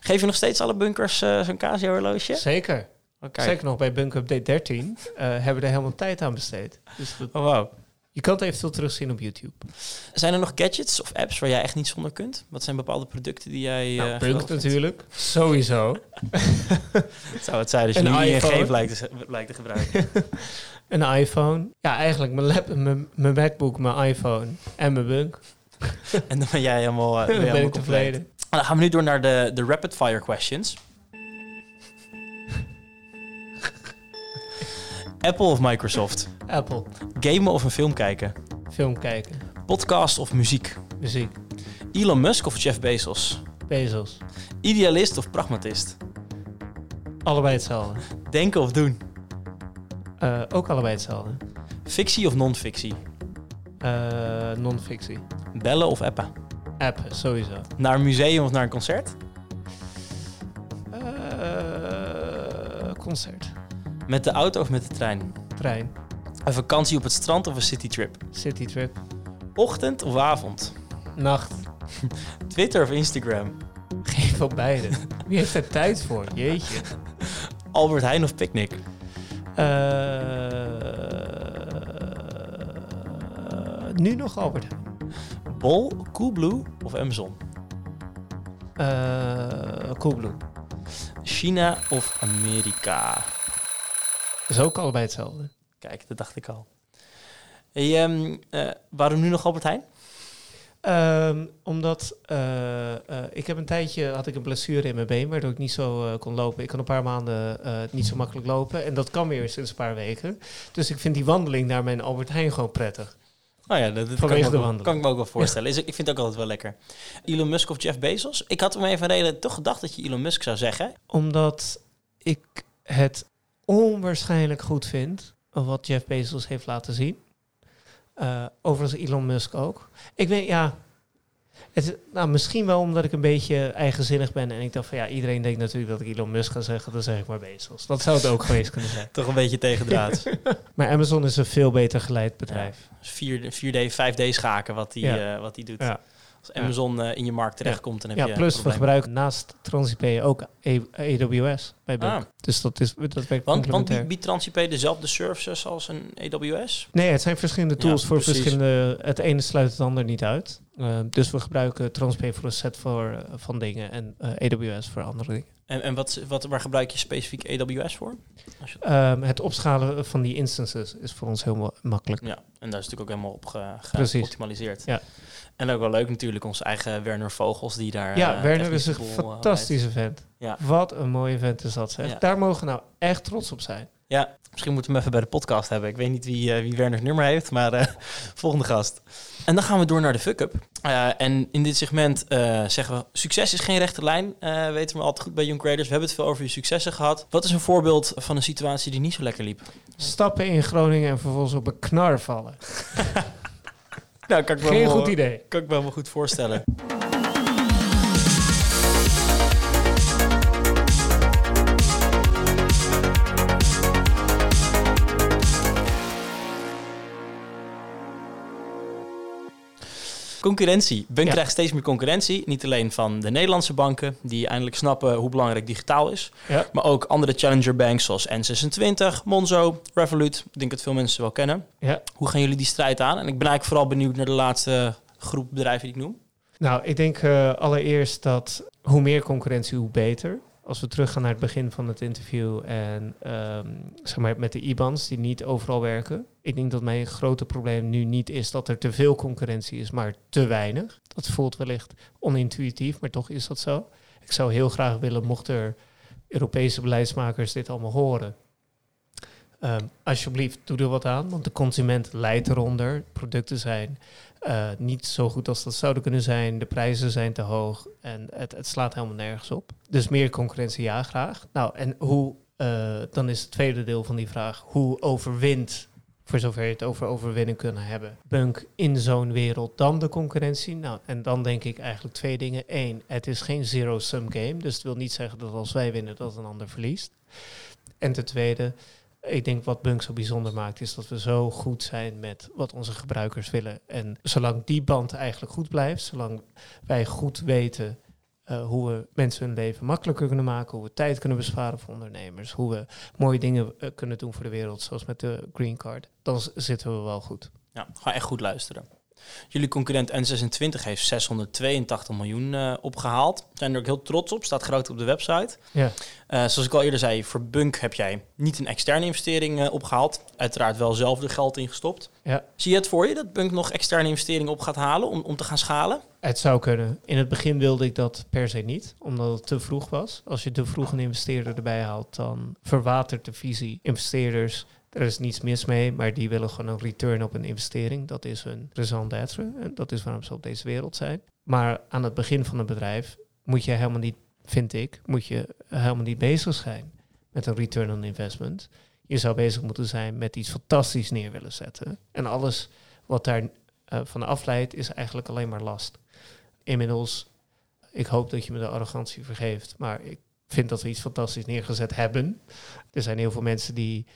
Geef je nog steeds alle bunkers eh, zo'n Casio-horloge? Zeker. Oké. Zeker nog bij Bunk Update 13 eh, hebben we er helemaal tijd aan besteed. Dus dat- Oh, wow. Je kan het eventueel terugzien op YouTube. Zijn er nog gadgets of apps waar jij echt niet zonder kunt? Wat zijn bepaalde producten die jij... Nou, eh, Bunk geweldig vindt? natuurlijk. Sowieso. [LAUGHS] Zou het zijn als je Een ING iPhone. blijkt te, blijkt te gebruiken. [LAUGHS] Een iPhone. Ja, eigenlijk mijn, lap, mijn, mijn MacBook, mijn iPhone en mijn Bunk. [LAUGHS] en dan ben jij helemaal, uh, ben, ben helemaal ik tevreden. En dan gaan we nu door naar de, de rapid fire questions. Apple of Microsoft? Apple. Gamen of een film kijken? Film kijken. Podcast of muziek? Muziek. Elon Musk of Jeff Bezos? Bezos. Idealist of pragmatist? Allebei hetzelfde. Denken of doen? Uh, ook allebei hetzelfde. Fictie of non-fictie? Uh, non-fictie. Bellen of appen? Appen, sowieso. Naar een museum of naar een concert? Uh, concert. Met de auto of met de trein? Trein. Een vakantie op het strand of een citytrip? Citytrip. Ochtend of avond? Nacht. [LAUGHS] Twitter of Instagram? Geen van beide. Wie heeft er tijd voor? Jeetje. [LAUGHS] Albert Heijn of Picnic? Uh, nu nog Albert Heijn. Bol, Coolblue of Amazon? Uh, Coolblue. China of Amerika? Is ook allebei hetzelfde. Kijk, dat dacht ik al. Hey, um, uh, waarom nu nog Albert Heijn? Um, omdat uh, uh, ik heb een tijdje had ik een blessure in mijn been, waardoor ik niet zo uh, kon lopen. Ik kan een paar maanden niet zo makkelijk lopen. En dat kan weer sinds een paar weken. Dus ik vind die wandeling naar mijn Albert Heijn gewoon prettig. Oh ja, dat, dat kan, ik wel, kan, ik me ook wel voorstellen. Ja. Ik vind het ook altijd wel lekker. Elon Musk of Jeff Bezos? Ik had om even een reden toch gedacht dat je Elon Musk zou zeggen. Omdat ik het onwaarschijnlijk goed vind wat Jeff Bezos heeft laten zien. Uh, overigens Elon Musk ook. Ik weet, ja... Het, nou, misschien wel omdat ik een beetje eigenzinnig ben. En ik dacht van ja, iedereen denkt natuurlijk dat ik Elon Musk ga zeggen. Dan zeg ik maar Bezos. Dat zou het ook [LAUGHS] geweest kunnen zijn. Toch een beetje tegendraad. [LAUGHS] maar Amazon is een veel beter geleid bedrijf. Ja, 4D, 5D schaken wat die, ja. uh, wat die doet. Ja. Als Amazon uh, in je markt terechtkomt, dan heb ja, je plus we gebruiken naast TransIP ook AWS bij. Ah. Dus dat is dat werkt Want, want biedt TransIP dezelfde services als een AWS? Nee, het zijn verschillende tools voor precies. verschillende... Het ene sluit het ander niet uit. Uh, dus we gebruiken TransIP voor een set voor, uh, van dingen en uh, AWS voor andere dingen. En, en wat, wat, waar gebruik je specifiek AWS voor? Um, het opschalen van die instances is voor ons heel makkelijk. Ja, en daar is natuurlijk ook helemaal op ge, ge geoptimaliseerd. Ja. En ook wel leuk natuurlijk, onze eigen Werner Vogels die daar... Ja, uh, Werner is een fantastische vent. Ja. Wat een mooie vent is dat, zeg. Ja. Daar mogen we nou echt trots op zijn. Ja, misschien moeten we hem even bij de podcast hebben. Ik weet niet wie, uh, wie Werner's nummer heeft, maar uh, [LAUGHS] volgende gast. En dan gaan we door naar de fuck-up. Uh, en in dit segment zeggen we, succes is geen rechte lijn. weten we altijd goed bij Young Creators. We hebben het veel over je successen gehad. Wat is een voorbeeld van een situatie die niet zo lekker liep? Stappen in Groningen en vervolgens op een knar vallen. [LAUGHS] nou, kan ik Geen wel, goed idee. Kan ik me wel goed voorstellen. Concurrentie. Bunk ja. krijgt steeds meer concurrentie. Niet alleen van de Nederlandse banken, die eindelijk snappen hoe belangrijk digitaal is. Ja. Maar ook andere challenger banks zoals N26, Monzo, Revolut. Ik denk dat veel mensen wel kennen. Ja. Hoe gaan jullie die strijd aan? En ik ben eigenlijk vooral benieuwd naar de laatste groep bedrijven die ik noem. Nou, ik denk uh, allereerst dat hoe meer concurrentie, hoe beter als we teruggaan naar het begin van het interview en um, zeg maar met de IBANs die niet overal werken. Ik denk dat mijn grote probleem nu niet is dat er te veel concurrentie is, maar te weinig. Dat voelt wellicht onintuïtief, maar toch is dat zo. Ik zou heel graag willen, mochten er Europese beleidsmakers dit allemaal horen. Um, alsjeblieft, doe er wat aan, want de consument leidt eronder. Producten zijn uh, niet zo goed als dat zouden kunnen zijn. De prijzen zijn te hoog en het, het slaat helemaal nergens op. Dus meer concurrentie, ja, graag. Nou, en hoe, uh, dan is het tweede deel van die vraag, hoe overwint, voor zover je het over overwinning kunnen hebben, Bunk in zo'n wereld dan de concurrentie? Nou, en dan denk ik eigenlijk twee dingen. Eén, het is geen zero-sum game, dus het wil niet zeggen dat als wij winnen, dat een ander verliest. En ten tweede, ik denk wat Bunk zo bijzonder maakt, is dat we zo goed zijn met wat onze gebruikers willen. En zolang die band eigenlijk goed blijft, zolang wij goed weten uh, hoe we mensen hun leven makkelijker kunnen maken, hoe we tijd kunnen besparen voor ondernemers, hoe we mooie dingen uh, kunnen doen voor de wereld, zoals met de Green Card, dan zitten we wel goed. Ja, ga echt goed luisteren. Jullie concurrent N26 heeft 682 miljoen uh, opgehaald. Zijn er ook heel trots op, staat groot op de website. Ja. Uh, zoals ik al eerder zei, voor Bunk heb jij niet een externe investering uh, opgehaald. Uiteraard wel zelf er geld ingestopt. Ja. Zie je het voor je dat Bunk nog externe investeringen op gaat halen om, om te gaan schalen? Het zou kunnen. In het begin wilde ik dat per se niet, omdat het te vroeg was. Als je te vroeg een investeerder erbij haalt, dan verwatert de visie. Investeerders er is niets mis mee, maar die willen gewoon een return op een investering. Dat is hun raison d'être en dat is waarom ze op deze wereld zijn. Maar aan het begin van een bedrijf moet je helemaal niet, vind ik, moet je helemaal niet bezig zijn met een return on investment. Je zou bezig moeten zijn met iets fantastisch neer willen zetten. En alles wat daar uh, van afleidt is eigenlijk alleen maar last. Inmiddels, ik hoop dat je me de arrogantie vergeeft, maar ik vind dat we iets fantastisch neergezet hebben. Er zijn heel veel mensen die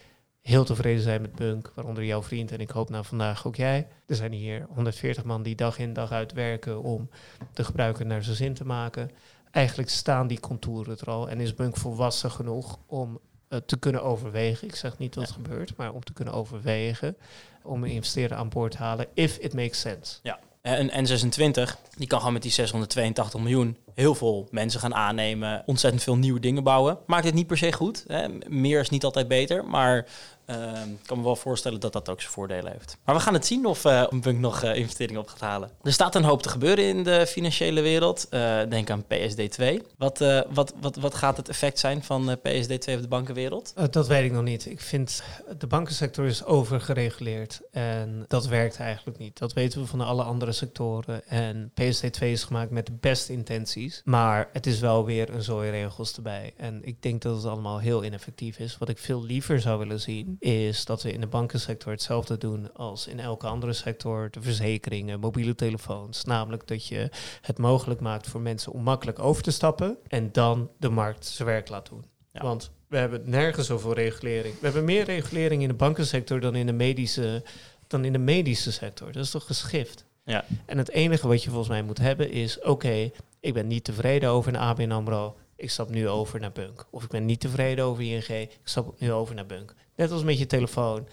heel tevreden zijn met Bunk, waaronder jouw vriend en ik hoop nou vandaag ook jij. Er zijn hier 140 man die dag in dag uit werken om de gebruiker naar zijn zin te maken. Eigenlijk staan die contouren er al en is Bunk volwassen genoeg om uh, te kunnen overwegen. Ik zeg niet dat het gebeurt, maar om te kunnen overwegen om een investeerder aan boord te halen, if it makes sense. Ja. En N26, die kan gewoon met die 682 miljoen heel veel mensen gaan aannemen, ontzettend veel nieuwe dingen bouwen. Maakt het niet per se goed. Hè? Meer is niet altijd beter, maar uh, ik kan me wel voorstellen dat dat ook zijn voordelen heeft. Maar we gaan het zien of uh, Bunk nog uh, investeringen op gaat halen. Er staat een hoop te gebeuren in de financiële wereld. Uh, denk aan PSD2. Wat, wat, wat, wat gaat het effect zijn van PSD2 op de bankenwereld? dat weet ik nog niet. Ik vind de bankensector is overgereguleerd en dat werkt eigenlijk niet. Dat weten we van alle andere sectoren. En PSD2 is gemaakt met de beste intenties, maar het is wel weer een zooi regels erbij. En ik denk dat het allemaal heel ineffectief is. Wat ik veel liever zou willen zien is dat we in de bankensector hetzelfde doen als in elke andere sector, de verzekeringen, mobiele telefoons. Namelijk dat je het mogelijk maakt voor mensen om makkelijk over te stappen en dan de markt zijn werk laat doen. Ja. Want we hebben nergens zoveel regulering. We hebben meer regulering in de bankensector dan in de medische, dan in de medische sector. Dat is toch geschift? Ja. En het enige wat je volgens mij moet hebben is: oké, ik ben niet tevreden over een ABN AMRO. Ik stap nu over naar Bunk. Of ik ben niet tevreden over ING. Ik stap nu over naar Bunk. Net als met je telefoon.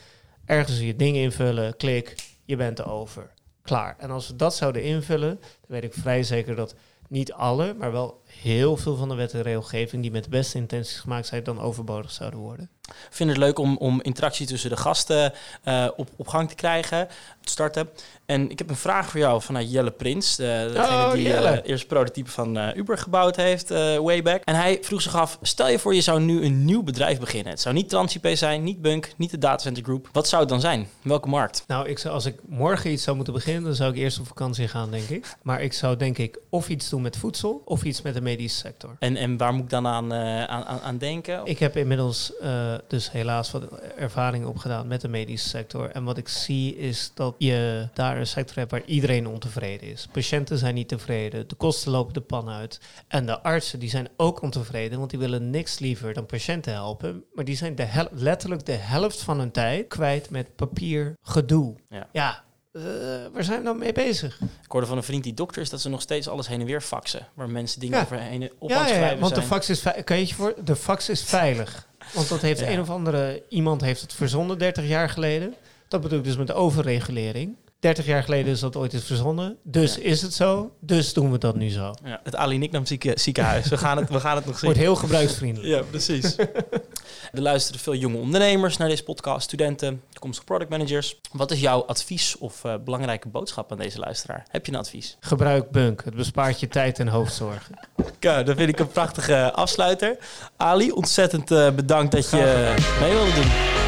Ergens je dingen invullen, klik, je bent er over. Klaar. En als we dat zouden invullen, dan weet ik vrij zeker dat niet alle, maar wel heel veel van de wet en regelgeving die met de beste intenties gemaakt zijn, dan overbodig zouden worden. Vind het leuk om, om interactie tussen de gasten uh, op, op gang te krijgen, te starten. En ik heb een vraag voor jou vanuit Jelle Prins, de, degene oh, die uh, eerste prototype van Uber gebouwd heeft, way back. En hij vroeg zich af, stel je voor je zou nu een nieuw bedrijf beginnen. Het zou niet TransIP zijn, niet Bunk, niet de Datacenter Group. Wat zou het dan zijn? Welke markt? Nou, ik zou, als ik morgen iets zou moeten beginnen, dan zou ik eerst op vakantie gaan, denk ik. Maar ik zou denk ik of iets doen met voedsel of iets met de medische sector. En, en waar moet ik dan aan, aan, aan, aan denken? Ik heb inmiddels dus helaas wat ervaring opgedaan met de medische sector. En wat ik zie is dat je daar een sector hebt waar iedereen ontevreden is. Patiënten zijn niet tevreden, de kosten lopen de pan uit. En de artsen die zijn ook ontevreden, want die willen niks liever dan patiënten helpen. Maar die zijn de letterlijk de helft van hun tijd kwijt met papier gedoe. Ja. ja uh, waar zijn we dan mee bezig? Ik hoorde van een vriend die dokter is dat ze nog steeds alles heen en weer faxen. Waar mensen dingen ja. overheen op ja, aan het ja, schrijven want zijn. de fax is kan je je voor de fax is veilig. Want dat heeft Ja. een of andere iemand heeft het verzonnen 30 jaar geleden. Dat bedoel ik dus met overregulering. 30 jaar geleden is dat ooit eens verzonnen. Dus Ja. is het zo. Dus doen we dat nu zo. Ja, het Ali Nicknam zieke, ziekenhuis. We gaan het, we gaan het nog zien. Wordt heel gebruiksvriendelijk. Ja, precies. [LAUGHS] er luisteren veel jonge ondernemers naar deze podcast, studenten, toekomstige product managers. Wat is jouw advies of eh, belangrijke boodschap aan deze luisteraar? Heb je een advies? Gebruik Bunk. Het bespaart je tijd en hoofdzorgen. [LAUGHS] Ja, dat vind ik een prachtige afsluiter. Ali, ontzettend eh, bedankt dat je mee wilde doen.